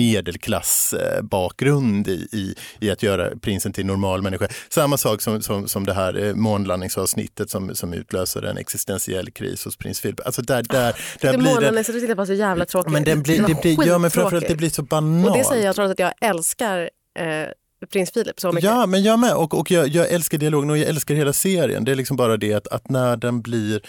medelklassbakgrund i, i, i att göra prinsen till normal människa. Samma sak som, som, som det här eh, månlandningsavsnittet som, som utlöser en existentiell kris hos prins Philip. Alltså där, där, där Det blir den, så tittade på så jävla tråkigt. men den blir, det blir, ja men framförallt det blir så banalt. Och det säger jag trots att jag älskar eh, prins Philip så mycket. Ja, men jag med. Och, och jag, jag älskar dialogen och jag älskar hela serien. Det är liksom bara det att, att när den blir,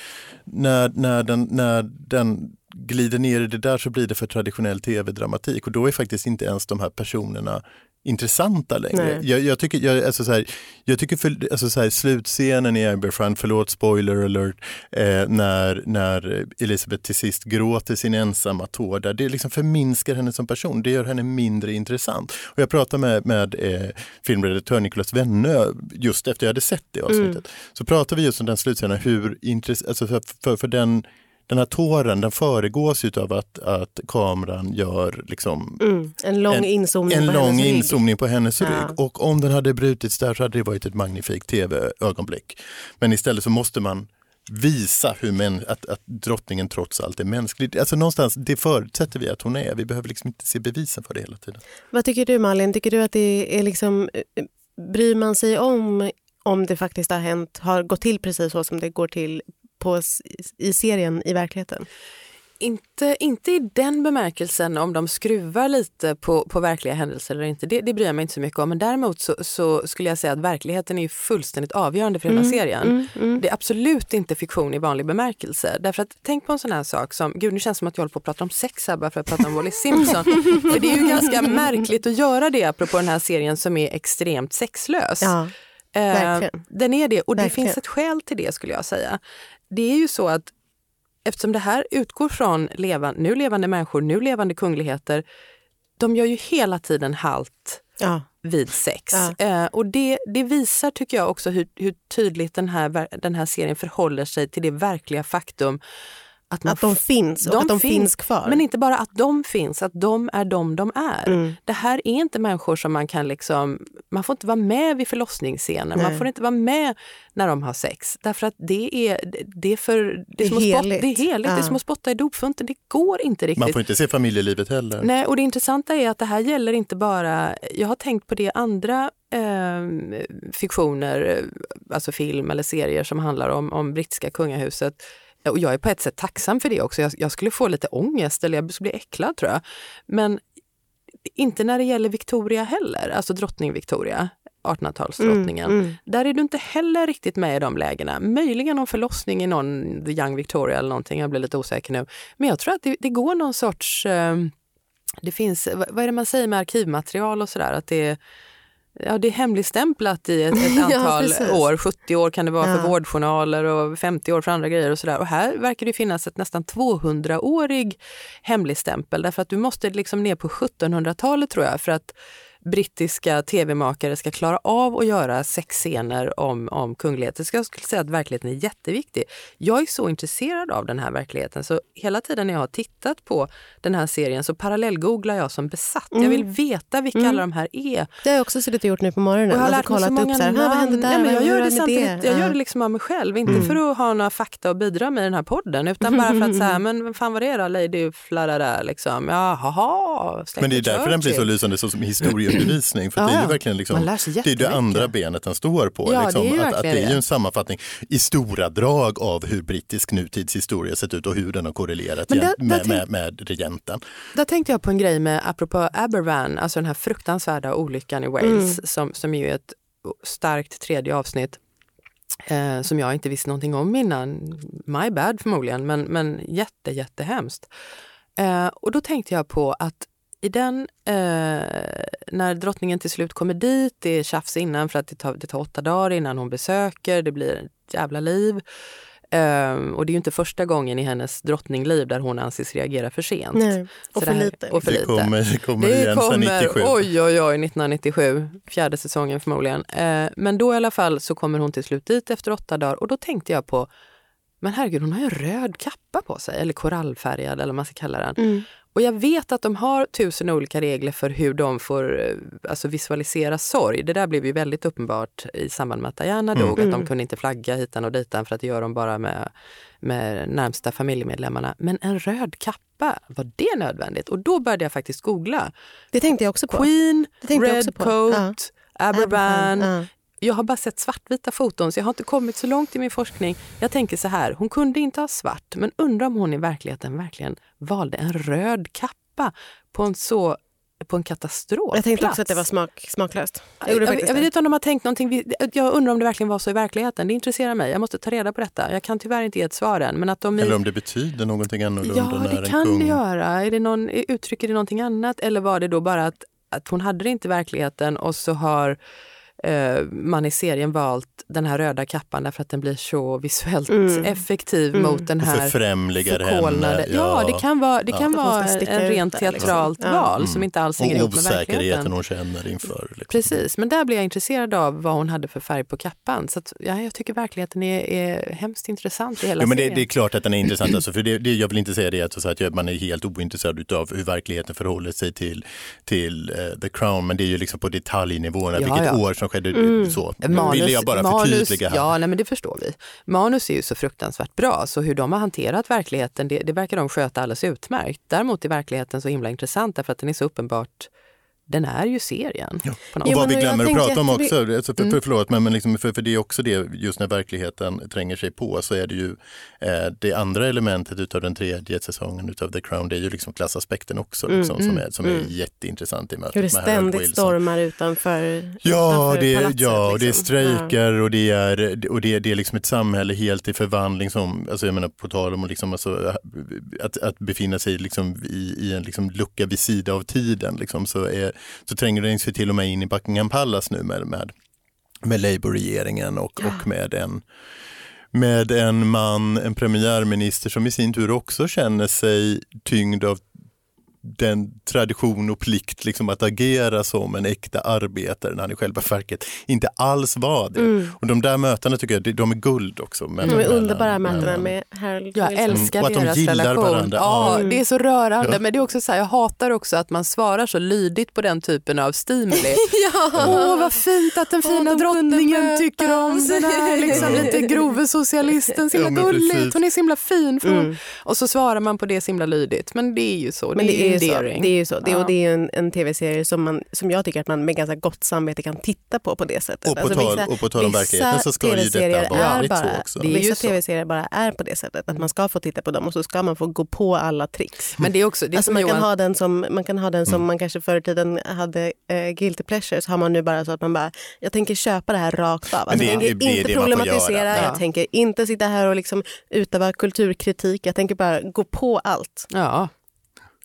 när, när, den, när den glider ner i det där så blir det för traditionell tv-dramatik och då är faktiskt inte ens de här personerna intressanta längre. Jag, jag tycker, jag, alltså så här, jag tycker för, alltså så här, slutscenen i Aberfront, förlåt spoiler alert, eh, när, när Elisabeth till sist gråter sin ensamma tår där, det liksom förminskar henne som person, det gör henne mindre intressant. Och jag pratade med, med eh, filmredaktör Nicolas Wennö just efter jag hade sett det avsnittet. Så pratade vi just om den slutscenen, hur intressant, alltså för, för, för den den här tåren den föregås av att, att kameran gör liksom Mm, en lång En- inzoomning en på lång inzoomning på hennes Ja. rygg. Och om den hade brutits där så hade det varit ett magnifikt tv-ögonblick. Men istället så måste man visa hur män, att, att drottningen trots allt är mänsklig. Alltså någonstans, det förutsätter vi att hon är. Vi behöver liksom inte se bevisen för det hela tiden. Vad tycker du Malin? Tycker du att det är liksom, eh, bryr man sig om om det faktiskt har hänt, har gått till precis så som det går till på, i serien i verkligheten? Inte, inte i den bemärkelsen om de skruvar lite på, på verkliga händelser eller inte. Det, det bryr jag mig inte så mycket om. Men däremot så, så skulle jag säga att verkligheten är ju fullständigt avgörande för hela serien. Mm, mm. Det är absolut inte fiktion i vanlig bemärkelse. Därför att tänk på en sån här sak som, gud nu känns det som att jag håller på att prata om sex här bara för att prata om Wally Simpson. för det är ju ganska märkligt att göra det apropå den här serien som är extremt sexlös. Ja, Eh. Den är det och det Verkligen. finns ett skäl till det skulle jag säga. Det är ju så att eftersom det här utgår från levan, nu levande människor, nu levande kungligheter, de gör ju hela tiden halt Ja. vid sex. Ja. Eh, och det, det visar tycker jag också hur, hur tydligt den här, den här serien förhåller sig till det verkliga faktum att, man Att de finns och de att de finns, finns, kvar. Men inte bara att de finns, att de är de de är. Mm. Det här är inte människor som man kan liksom, man får inte vara med vid förlossningsscener, man Nej. får inte vara med när de har sex. Därför att det är, det är för, det är, spott, det är heligt, det är som att spotta i dopfunten, det går inte riktigt. Man får inte se familjelivet heller. Nej, och det intressanta är att det här gäller inte bara, jag har tänkt på det andra eh, fiktioner, alltså film eller serier som handlar om, om brittiska kungahuset. Och jag är på ett sätt tacksam för det också. Jag, jag skulle få lite ångest eller jag skulle bli äcklad tror jag. Men inte när det gäller Victoria heller, alltså drottning Victoria. 1800-talsdrottningen. Mm, mm. Där är du inte heller riktigt med i de lägena. Möjligen om förlossning i någon The Young Victoria eller någonting, jag blir lite osäker nu. Men jag tror att det, det går någon sorts... Eh, det finns, vad vad är det man säger med arkivmaterial och sådär? Att det, ja, det är hemligstämplat i ett, ett Ja, antal precis. år. 70 år kan det vara Ja. för vårdjournaler och 50 år för andra grejer och sådär. Och här verkar det finnas ett nästan 200-årig hemligstämpel därför att du måste liksom ner på 1700-talet tror jag för att brittiska tv-makare ska klara av att göra sexscener om, om kungligheter. Så jag skulle säga att verkligheten är jätteviktig. Jag är så intresserad av den här verkligheten så hela tiden när jag har tittat på den här serien så parallellgooglar jag som besatt. Jag vill veta vilka Mm. alla de här är. Det har jag också suttit och gjort nu på morgonen. Och jag har Alltså lärt mig så många upp så här, "Ah, vad hände namn. där, Nej, men jag gör det samtidigt, jag Ja. gör det liksom av mig själv. Inte Mm. för att ha några fakta att bidra med i den här podden utan bara för att säga, men vad fan var det då, Lady Flarada liksom? Ja, haha, Men det är därför den blir så lysande som historieundervisning. För Ja, det är ju verkligen liksom, det är det andra benet den står på. Ja, liksom, det är ju att, att det är ju en sammanfattning i stora drag av hur brittisk nutidshistoria sett ut och hur den har korrelerat där- där med, tänk- med, med regenten. Där tänkte jag på en grej med, apropå Abervan, alltså den här fruktansvärda olyckan i Wales Mm. som, som ju är ett starkt tredje avsnitt eh, som jag inte visste någonting om innan. My bad förmodligen, men, men jätte, jättehemskt. Eh, och då tänkte jag på att i den, eh, när drottningen till slut kommer dit, det är tjafs innan för att det tar, det tar åtta dagar innan hon besöker, det blir ett jävla liv. Ehm, och det är ju inte första gången i hennes drottningliv där hon anses reagera för sent. Nej. Och för det här- lite. Och för Det lite. kommer, det kommer Det igen sen kommer, 97. oj oj oj, 1997, fjärde säsongen förmodligen. Eh, men då i alla fall så kommer hon till slut dit efter åtta dagar och då tänkte jag på, men herregud hon har ju en röd kappa på sig, eller korallfärgad eller vad man ska kalla den. Mm. Och jag vet att de har tusen olika regler för hur de får eh, alltså visualisera sorg. Det där blev ju väldigt uppenbart i samband med att Diana dog, att de Mm. kunde inte flagga hitan och ditan för att det gör de bara med, med närmsta familjemedlemmarna. Men en röd kappa, var det nödvändigt? Och då började jag faktiskt googla. Det tänkte jag också på. Queen, Det tänkte jag också Red. Coat, Aberban. Ja. Jag har bara sett svartvita foton så jag har inte kommit så långt i min forskning. Jag tänker så här, hon kunde inte ha svart men undrar om hon i verkligheten verkligen valde en röd kappa på en så på en katastrofplats. Jag tänkte också att det var smak, smaklöst. Jag Jag, jag, vet det. inte om de har tänkt någonting. Jag undrar om det verkligen var så i verkligheten. Det intresserar mig. Jag måste ta reda på detta. Jag kan tyvärr inte ge ett svar än. Men att de Eller om det betyder någonting annorlunda Ja, när det en kan kung... det göra. Är det någon, uttrycker det någonting annat eller var det då bara att, att hon hade det inte i verkligheten och så har eh, man i serien valt den här röda kappan därför att den blir så visuellt Mm. effektiv Mm. mot den här förfrämligar förkolnade. henne. Ja, det kan vara, det Ja. kan vara en rent liksom. teatralt Ja. val Mm. som inte alls hänger Och ihop med osäkerheten verkligheten. hon känner inför. Liksom. Precis, men där blir jag intresserad av vad hon hade för färg på kappan. Så att, ja, jag tycker verkligheten är, är hemskt intressant i hela Ja, men det, serien. det är klart att den är intressant. Alltså, för det, det, jag vill inte säga det att, så att jag- man är helt ointresserad av hur verkligheten förhåller sig till, till eh, The Crown. Men det är ju liksom på detaljnivåerna, Ja, vilket ja. år som skedde. Mm. Så Manus, ville jag bara manus, förtydliga här. Ja, nej, men det förstår vi. Manus är ju så fruktansvärt bra, så hur de har hanterat verkligheten, det, det verkar de sköta alldeles utmärkt. Däremot är verkligheten så himla intressant därför att den är så uppenbart, den är ju serien. Ja. Och vad vi glömmer att prata om också, alltså för, Mm. för, förlåt, men, men liksom, för, för det är också det, just när verkligheten tränger sig på så är det ju eh, det andra elementet utav den tredje säsongen utav The Crown, det är ju liksom klassaspekten också, Mm, liksom, som, mm, är, som mm. är jätteintressant i mötet Hur det ständigt Wilson. stormar utanför, Ja, utanför det palatset, ja och det är liksom. strejker och det är, och det är, det är liksom ett samhälle helt i förvandling som, alltså jag menar på tal om att, liksom, alltså, att, att befinna sig liksom i, i en liksom lucka vid sida av tiden liksom, så, är, så tränger den sig till och med in i Buckingham Palace nu med, med, med Labour-regeringen och, och med en med en man, en premiärminister som i sin tur också känner sig tyngd av den tradition och plikt liksom att agera som en äkta arbetare när han i själva verket inte alls var det. Mm. Och de där mötena tycker jag, de är guld också. De är underbara mötena med Harold Jag Wilson. älskar de deras gillar relation. varandra. Ja, Ja. Det är så rörande Ja. men det är också så här, jag hatar också att man svarar så lydigt på den typen av stimuli. Åh vad fint att den Åh, fina de kunde drottningen tycker om den här liksom, lite grove socialisten. Så himla Ja, gulligt, hon är så himla fin. För hon... Mm. Och så svarar man på det så himla lydigt. Men det är ju så, Men det är ju så. Det är ju så. Det, Ja. och det är en, en tv-serie som, man, som jag tycker att man med ganska gott samvete kan titta på på det sättet. Och på, Alltså, tal, vissa- och på tal om verkligheten så ska ju detta är varit så bara- också. Det är Vissa tv-serier bara är på det sättet att man ska få titta på dem och så ska man få gå på alla tricks. Men det är också, det är Alltså man, Johan, kan ha den som, man kan ha den som Mm. man kanske förr i tiden hade eh, guilty pleasure så har man nu bara så att man bara, jag tänker köpa det här rakt av. Alltså, det är- jag tänker det inte problematisera. Ja. jag tänker inte sitta här och liksom utöva kulturkritik, jag tänker bara gå på allt. ja.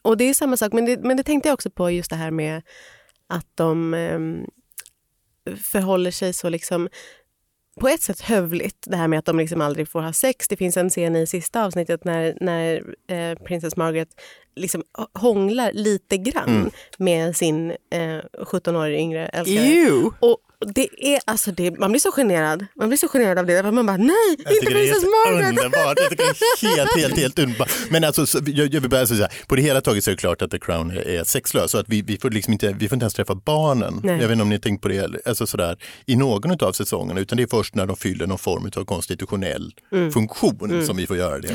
Och det är samma sak, men det, men det tänkte jag också på just det här med att de ehm, förhåller sig så liksom på ett sätt hövligt, det här med att de liksom aldrig får ha sex. Det finns en scen i sista avsnittet när, när eh, Princess Margaret liksom hånglar lite grann Mm. med sin eh, 17 år yngre älskare. Ew. Och det är, alltså det, man blir så generad. Man blir så generad av det. Man bara, nej, Jag inte det helt Margaret! underbart. Jag tycker det helt, helt, helt underbart. Men alltså, så- jag, jag vill bara säga, på det hela taget så är det klart att The Crown är, sexlös. Så att vi, vi, får liksom inte, vi får inte ens träffa barnen. Nej. Jag vet inte om ni har tänkt på det alltså sådär, i någon av säsongerna. Utan det är först när de fyller någon form av konstitutionell funktion som vi får göra det.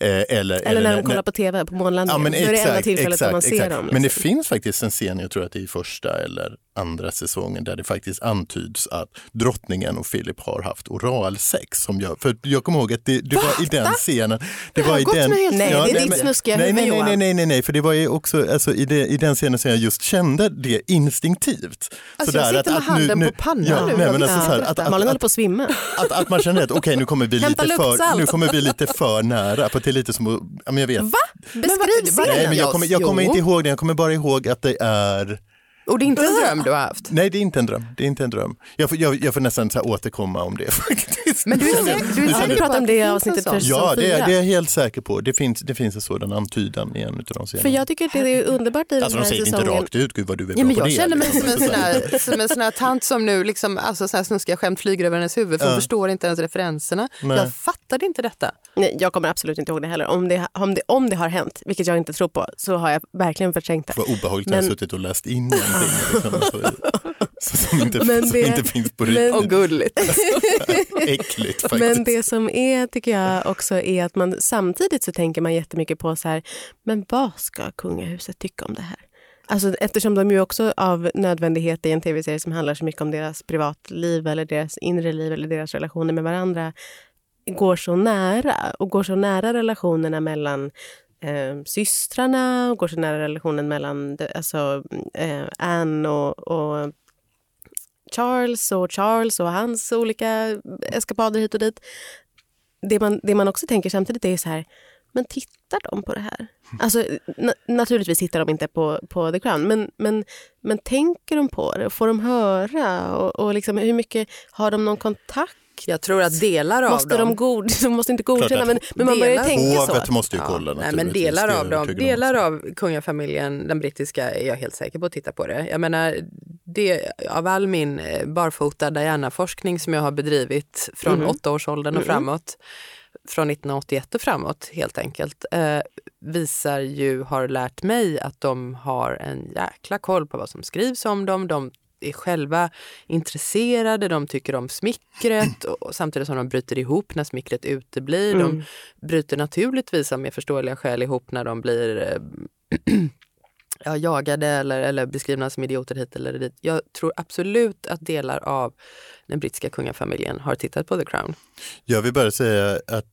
Eh, eller, Eller när de kollar på tv på månlandningen. Ja, men då är det enda exakt, tillfället då man exakt, ser exakt. dem. Men det liksom. finns faktiskt en scen, jag tror att det är i första eller andra säsongen, där det faktiskt antyds att drottningen och Philip har haft oralsex. Som jag, för jag kommer ihåg att det, det var i den scenen. Det har var i den, Nej, det är ditt nej, huvud, nej, nej, nej, nej, nej, nej, för det var ju också alltså, i, det, i den scenen som jag just kände det instinktivt. Alltså, jag Sådär sitter med handen på pannan ja, nu. Nej, Jag men alltså, så här, att, att, Malin håller på att svimma. att, att man känner att okej nu kommer vi lite för, nu kommer vi lite för nära. För det är lite som ja, men jag vet. Va? Beskriv scenen. Nej, men jag kommer, jag kommer inte ihåg det, jag kommer bara ihåg att det är Och det är inte en dröm du har haft? Nej, det är inte en dröm. Det är inte en dröm. Jag får, jag, jag får nästan så återkomma om det faktiskt. Men du är säker, du är Ja, säker på att om det finns en avsnittet sån? för Ja, det är, det är jag helt säker på. Det finns, det finns en sådan antydan i en av de scenerna. För jag tycker att det är underbart i alltså den de här säger det inte rakt ut, gud vad du är Ja, bra men på jag det. känner mig som en, sån här, som en sån här tant som nu liksom, alltså så här snuskiga skämt flyger över hennes huvud för hon Ja. förstår inte ens referenserna. Nej. Jag fattade inte detta. Nej, jag kommer absolut inte ihåg det heller. Om det, om, det, om det har hänt, vilket jag inte tror på, så har jag verkligen förträngt det. Vad obehagligt jag har Men- suttit och läst in så, som, inte, Men som det- inte finns på riktigt. Och gulligt. Äckligt faktiskt. Men det som är, tycker jag också, är att man samtidigt så tänker man jättemycket på så här, men vad ska kungahuset tycka om det här? Alltså, eftersom de ju också av nödvändighet i en tv-serie som handlar så mycket om deras privatliv eller deras inre liv eller deras relationer med varandra går så nära och går så nära relationerna mellan eh, systrarna och går så nära relationen mellan alltså, eh, Anne och, och Charles och Charles och hans olika eskapader hit och dit. Det man, det man också tänker samtidigt är så här, men tittar de på det här? Alltså, na naturligtvis tittar de inte på, på The Crown, men, men, men tänker de på det? Får de höra? Och, och liksom, hur mycket har de någon kontakt? Jag tror att delar av Måste dem... de, god, de måste inte godkänna, men, men man börjar tänka så. Hovet måste ju Ja, kolla nej, men delar av, dem, delar av kungafamiljen, den brittiska, är jag helt säker på att titta på det. Jag menar, det, av all min eh, barfota Diana-forskning som jag har bedrivit från Mhm. åttaårsåldern och Mhm. framåt, från 1981 och framåt helt enkelt, eh, visar ju, har lärt mig att de har en jäkla koll på vad som skrivs om dem. De är själva intresserade, de tycker om smickret och, samtidigt som de bryter ihop när smickret uteblir. De Mm. bryter naturligtvis av med förståeliga skäl ihop när de blir eh, ja, jagade eller, eller beskrivna som idioter hit eller dit. Jag tror absolut att delar av den brittiska kungafamiljen har tittat på The Crown. Jag vill bara säga att...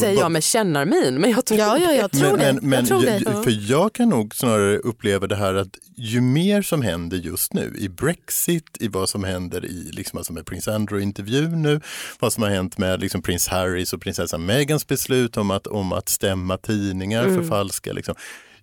Säger jag med kännarmin, men jag tror Ja, ja, jag tror men, det. men, men jag tror det. För jag kan nog snarare uppleva det här att ju mer som händer just nu i Brexit, i vad som händer i liksom, alltså med prins Andrew-intervjun nu, vad som har hänt med liksom, prins Harrys och prinsessan Megans beslut om att, om att stämma tidningar Mm. för falska. Liksom.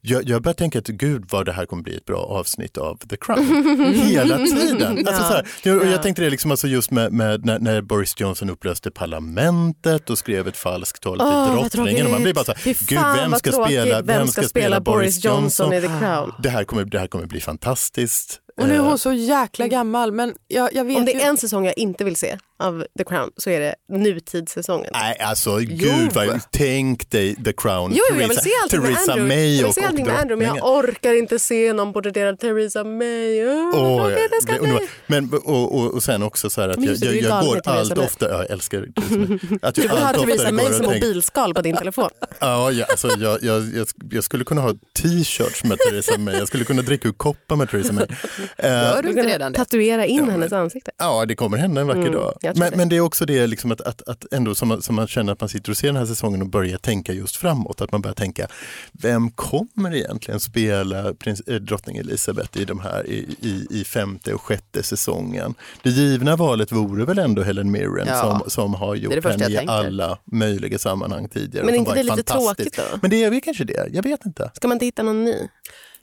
Jag, jag börjar tänka att gud vad det här kommer bli ett bra avsnitt av The Crown. Hela tiden. Alltså, så här, jag, och jag tänkte det liksom alltså just med, med när, när Boris Johnson upplöste parlamentet och skrev ett falskt tal till vad drottningen. Och man blir bara så här, gud vem ska, spela, vem ska spela Boris Johnson i The Crown? Det här kommer, det här kommer bli fantastiskt. Och nu är Eh, hon så jäkla gammal men jag, jag vet Om det ju... är en säsong jag inte vill se av The Crown så är det nutidssäsongen. Nej, alltså gud, vad, tänk dig The Crown. Jo, jag vill se allting med Theresa Andrew. May jag vill och, se allting och med Andrew, men jag orkar inte se någon bortederad Theresa May. Tråkigt, jag ska det bli. Men, och, och, och sen också så här att jag, jag, du jag går Theresa allt ofta, ja, jag älskar Theresa. Att Du jag vill ha allt Theresa May och som mobilskal på din telefon. Ja, ja, alltså, jag, jag, jag, jag skulle kunna ha t-shirts med Theresa May, jag skulle kunna dricka ur koppar med Theresa May. Eh, Gör du Du inte redan det? tatuera in hennes ansikte. Ja, det kommer hända en vacker Mm, dag. Jag Men, det. men det är också det liksom att, att, att ändå som man, som man känner att man sitter och ser den här säsongen och börjar tänka just framåt. Att man börjar tänka, vem kommer egentligen spela prins, eh, drottning Elizabeth i, de här, i, i, i femte och sjätte säsongen? Det givna valet vore väl ändå Helen Mirren Ja. som, som har gjort det första henne i tänker. alla möjliga sammanhang tidigare. Men är inte det lite tråkigt då? Men det är väl kanske det, jag vet inte. Ska man inte hitta någon ny?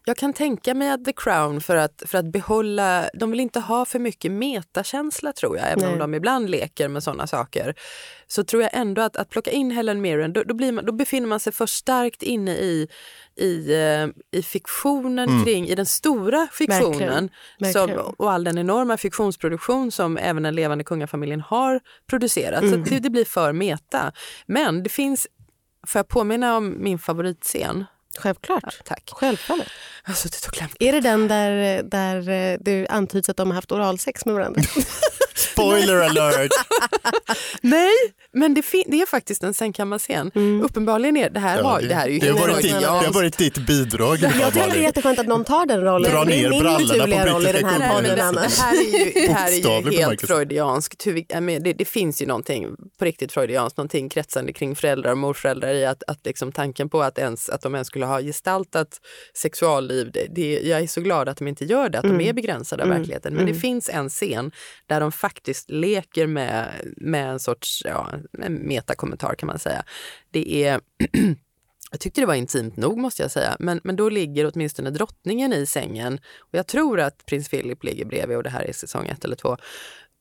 Jag kan tänka mig att The Crown för att, för att behålla, de vill inte ha för mycket metakänsla tror jag, även Nej. om de ibland leker med sådana saker. Så tror jag ändå att, att plocka in Helen Mirren, då, då, blir man, då befinner man sig för starkt inne i, i, eh, i fiktionen kring, i den stora fiktionen Verkligen. som, och all den enorma fiktionsproduktion som även den levande kungafamiljen har producerat. Så att det, det blir för meta. Men det finns, får jag påminna om min favoritscen? Självklart. Tack. Självfallet. Jag har suttit och klämt Är det den där, där eh, det antyds att de har haft oralsex med varandra? Spoiler alert! Nej, men det, det är faktiskt en sängkammarscen. Uppenbarligen är det här, Ja, har, det här är ju det, har varit ditt, det har varit ditt bidrag. Jag tycker det är jätteskönt att någon tar den rollen. Dra det ner min brallorna på naturliga roll i den här podden det, annars. det här är ju, det här är ju helt freudianskt. Det, det finns ju någonting på riktigt freudianskt, någonting kretsande kring föräldrar och morföräldrar i att, att liksom tanken på att, ens, att de ens skulle ha gestaltat sexualliv, det, det, jag är så glad att de inte gör det, att de är begränsade av verkligheten. Men det finns en scen där de faktiskt leker med, med en sorts ja, en metakommentar kan man säga. Det är Jag tyckte det var intimt nog måste jag säga, men, men då ligger åtminstone drottningen i sängen och jag tror att prins Philip ligger bredvid och det här är säsong ett eller två.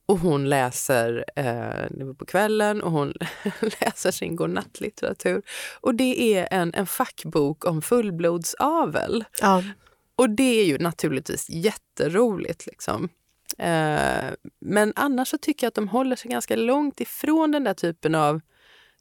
Och hon läser, eh, var på kvällen, och hon läser sin godnattlitteratur. Och det är en, en fackbok om fullblodsavel. Ja. Och det är ju naturligtvis jätteroligt. Liksom. Eh, men annars så tycker jag att de håller sig ganska långt ifrån den där typen av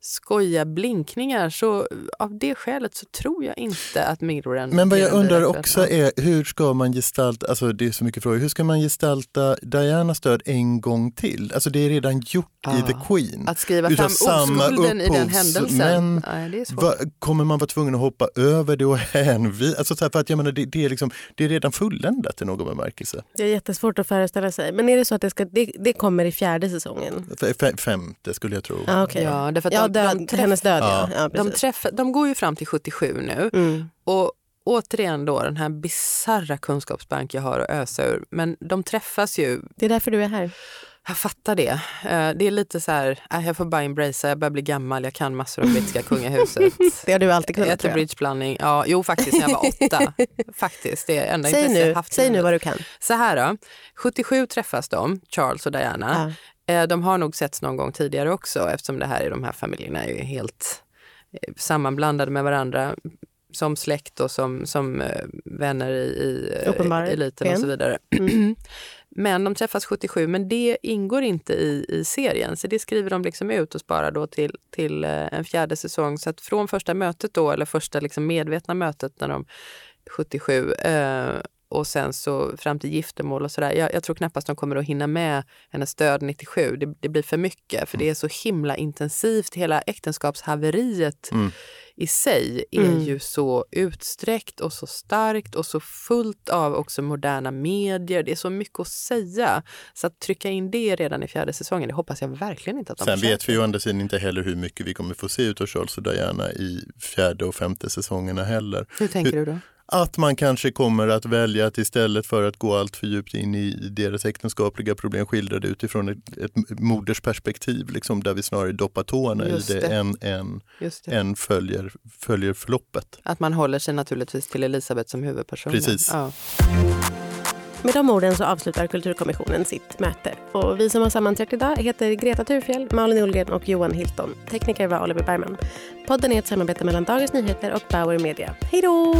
skoja blinkningar. Så av det skälet så tror jag inte att Mirren... Men vad jag undrar också är hur ska man gestalta, alltså det är så mycket frågor, hur ska man gestalta Dianas död en gång till? Alltså det är redan gjort i Ah, The Queen. Att skriva Utav fram samma oskulden i den händelsen. men Nej, det är svårt. Va, kommer man vara tvungen att hoppa över det och hänvisa? Alltså för att jag menar, det, det, är liksom, det är redan fulländat i någon bemärkelse. Det är jättesvårt att föreställa sig. Men är det så att det, ska, det, det kommer i fjärde säsongen? F- femte skulle jag tro. Ah, okay. Ja, därför att ja, död, de träff- hennes död ja. Ja. ja De, träffar, de går ju fram till 77 nu. mm. Och återigen då den här bizarra kunskapsbank jag har att ösa ur. Men de träffas ju, Det är därför du är här. jag fattar det. Eh, Det är lite så här, äh, jag får bara embracea, jag börjar bli gammal, jag kan massor om brittiska kungahuset. Det har du alltid kunnat. Äter tror jag. bridgeblandning, ja jo faktiskt när jag var åtta. faktiskt, det är enda Säg intresse jag nu, haft. säg nu vad du kan. Så här då, 77 träffas de, Charles och Diana. Ja. Eh, De har nog setts någon gång tidigare också eftersom det här är de här familjerna är ju helt eh, sammanblandade med varandra som släkt och som, som eh, vänner i, i eliten och så vidare. men de träffas 77, men det ingår inte i, i serien. Så det skriver de liksom ut och sparar då till, till en fjärde säsong. Så att från första mötet då, eller första liksom medvetna mötet när de 77 eh, och sen så fram till giftermål och sådär. Jag, jag tror knappast de kommer att hinna med hennes död 97. Det, det blir för mycket för det är så himla intensivt. Hela äktenskapshaveriet Mm. i sig är Mm. ju så utsträckt och så starkt och så fullt av också moderna medier. Det är så mycket att säga. Så att trycka in det redan i fjärde säsongen, det hoppas jag verkligen inte att de Sen försöker. vet vi ju andra sidan inte heller hur mycket vi kommer få se ut av Charles och Diana i fjärde och femte säsongerna heller. Hur tänker du då? Att man kanske kommer att välja att istället för att gå allt för djupt in i deras äktenskapliga problem skildra det utifrån ett, ett modersperspektiv, liksom, där vi snarare doppar tårna Just i det, det. än, än, det. än följer, följer förloppet. Att man håller sig naturligtvis till Elisabeth som huvudperson. Precis. Ja. Med de orden så avslutar Kulturkommissionen sitt möte. Och vi som har sammanträtt idag heter Greta Thurfjell, Malin Olgren och Johan Hilton. Tekniker var Oliver Bergman. Podden är ett samarbete mellan Dagens Nyheter och Bauer Media. Hej då!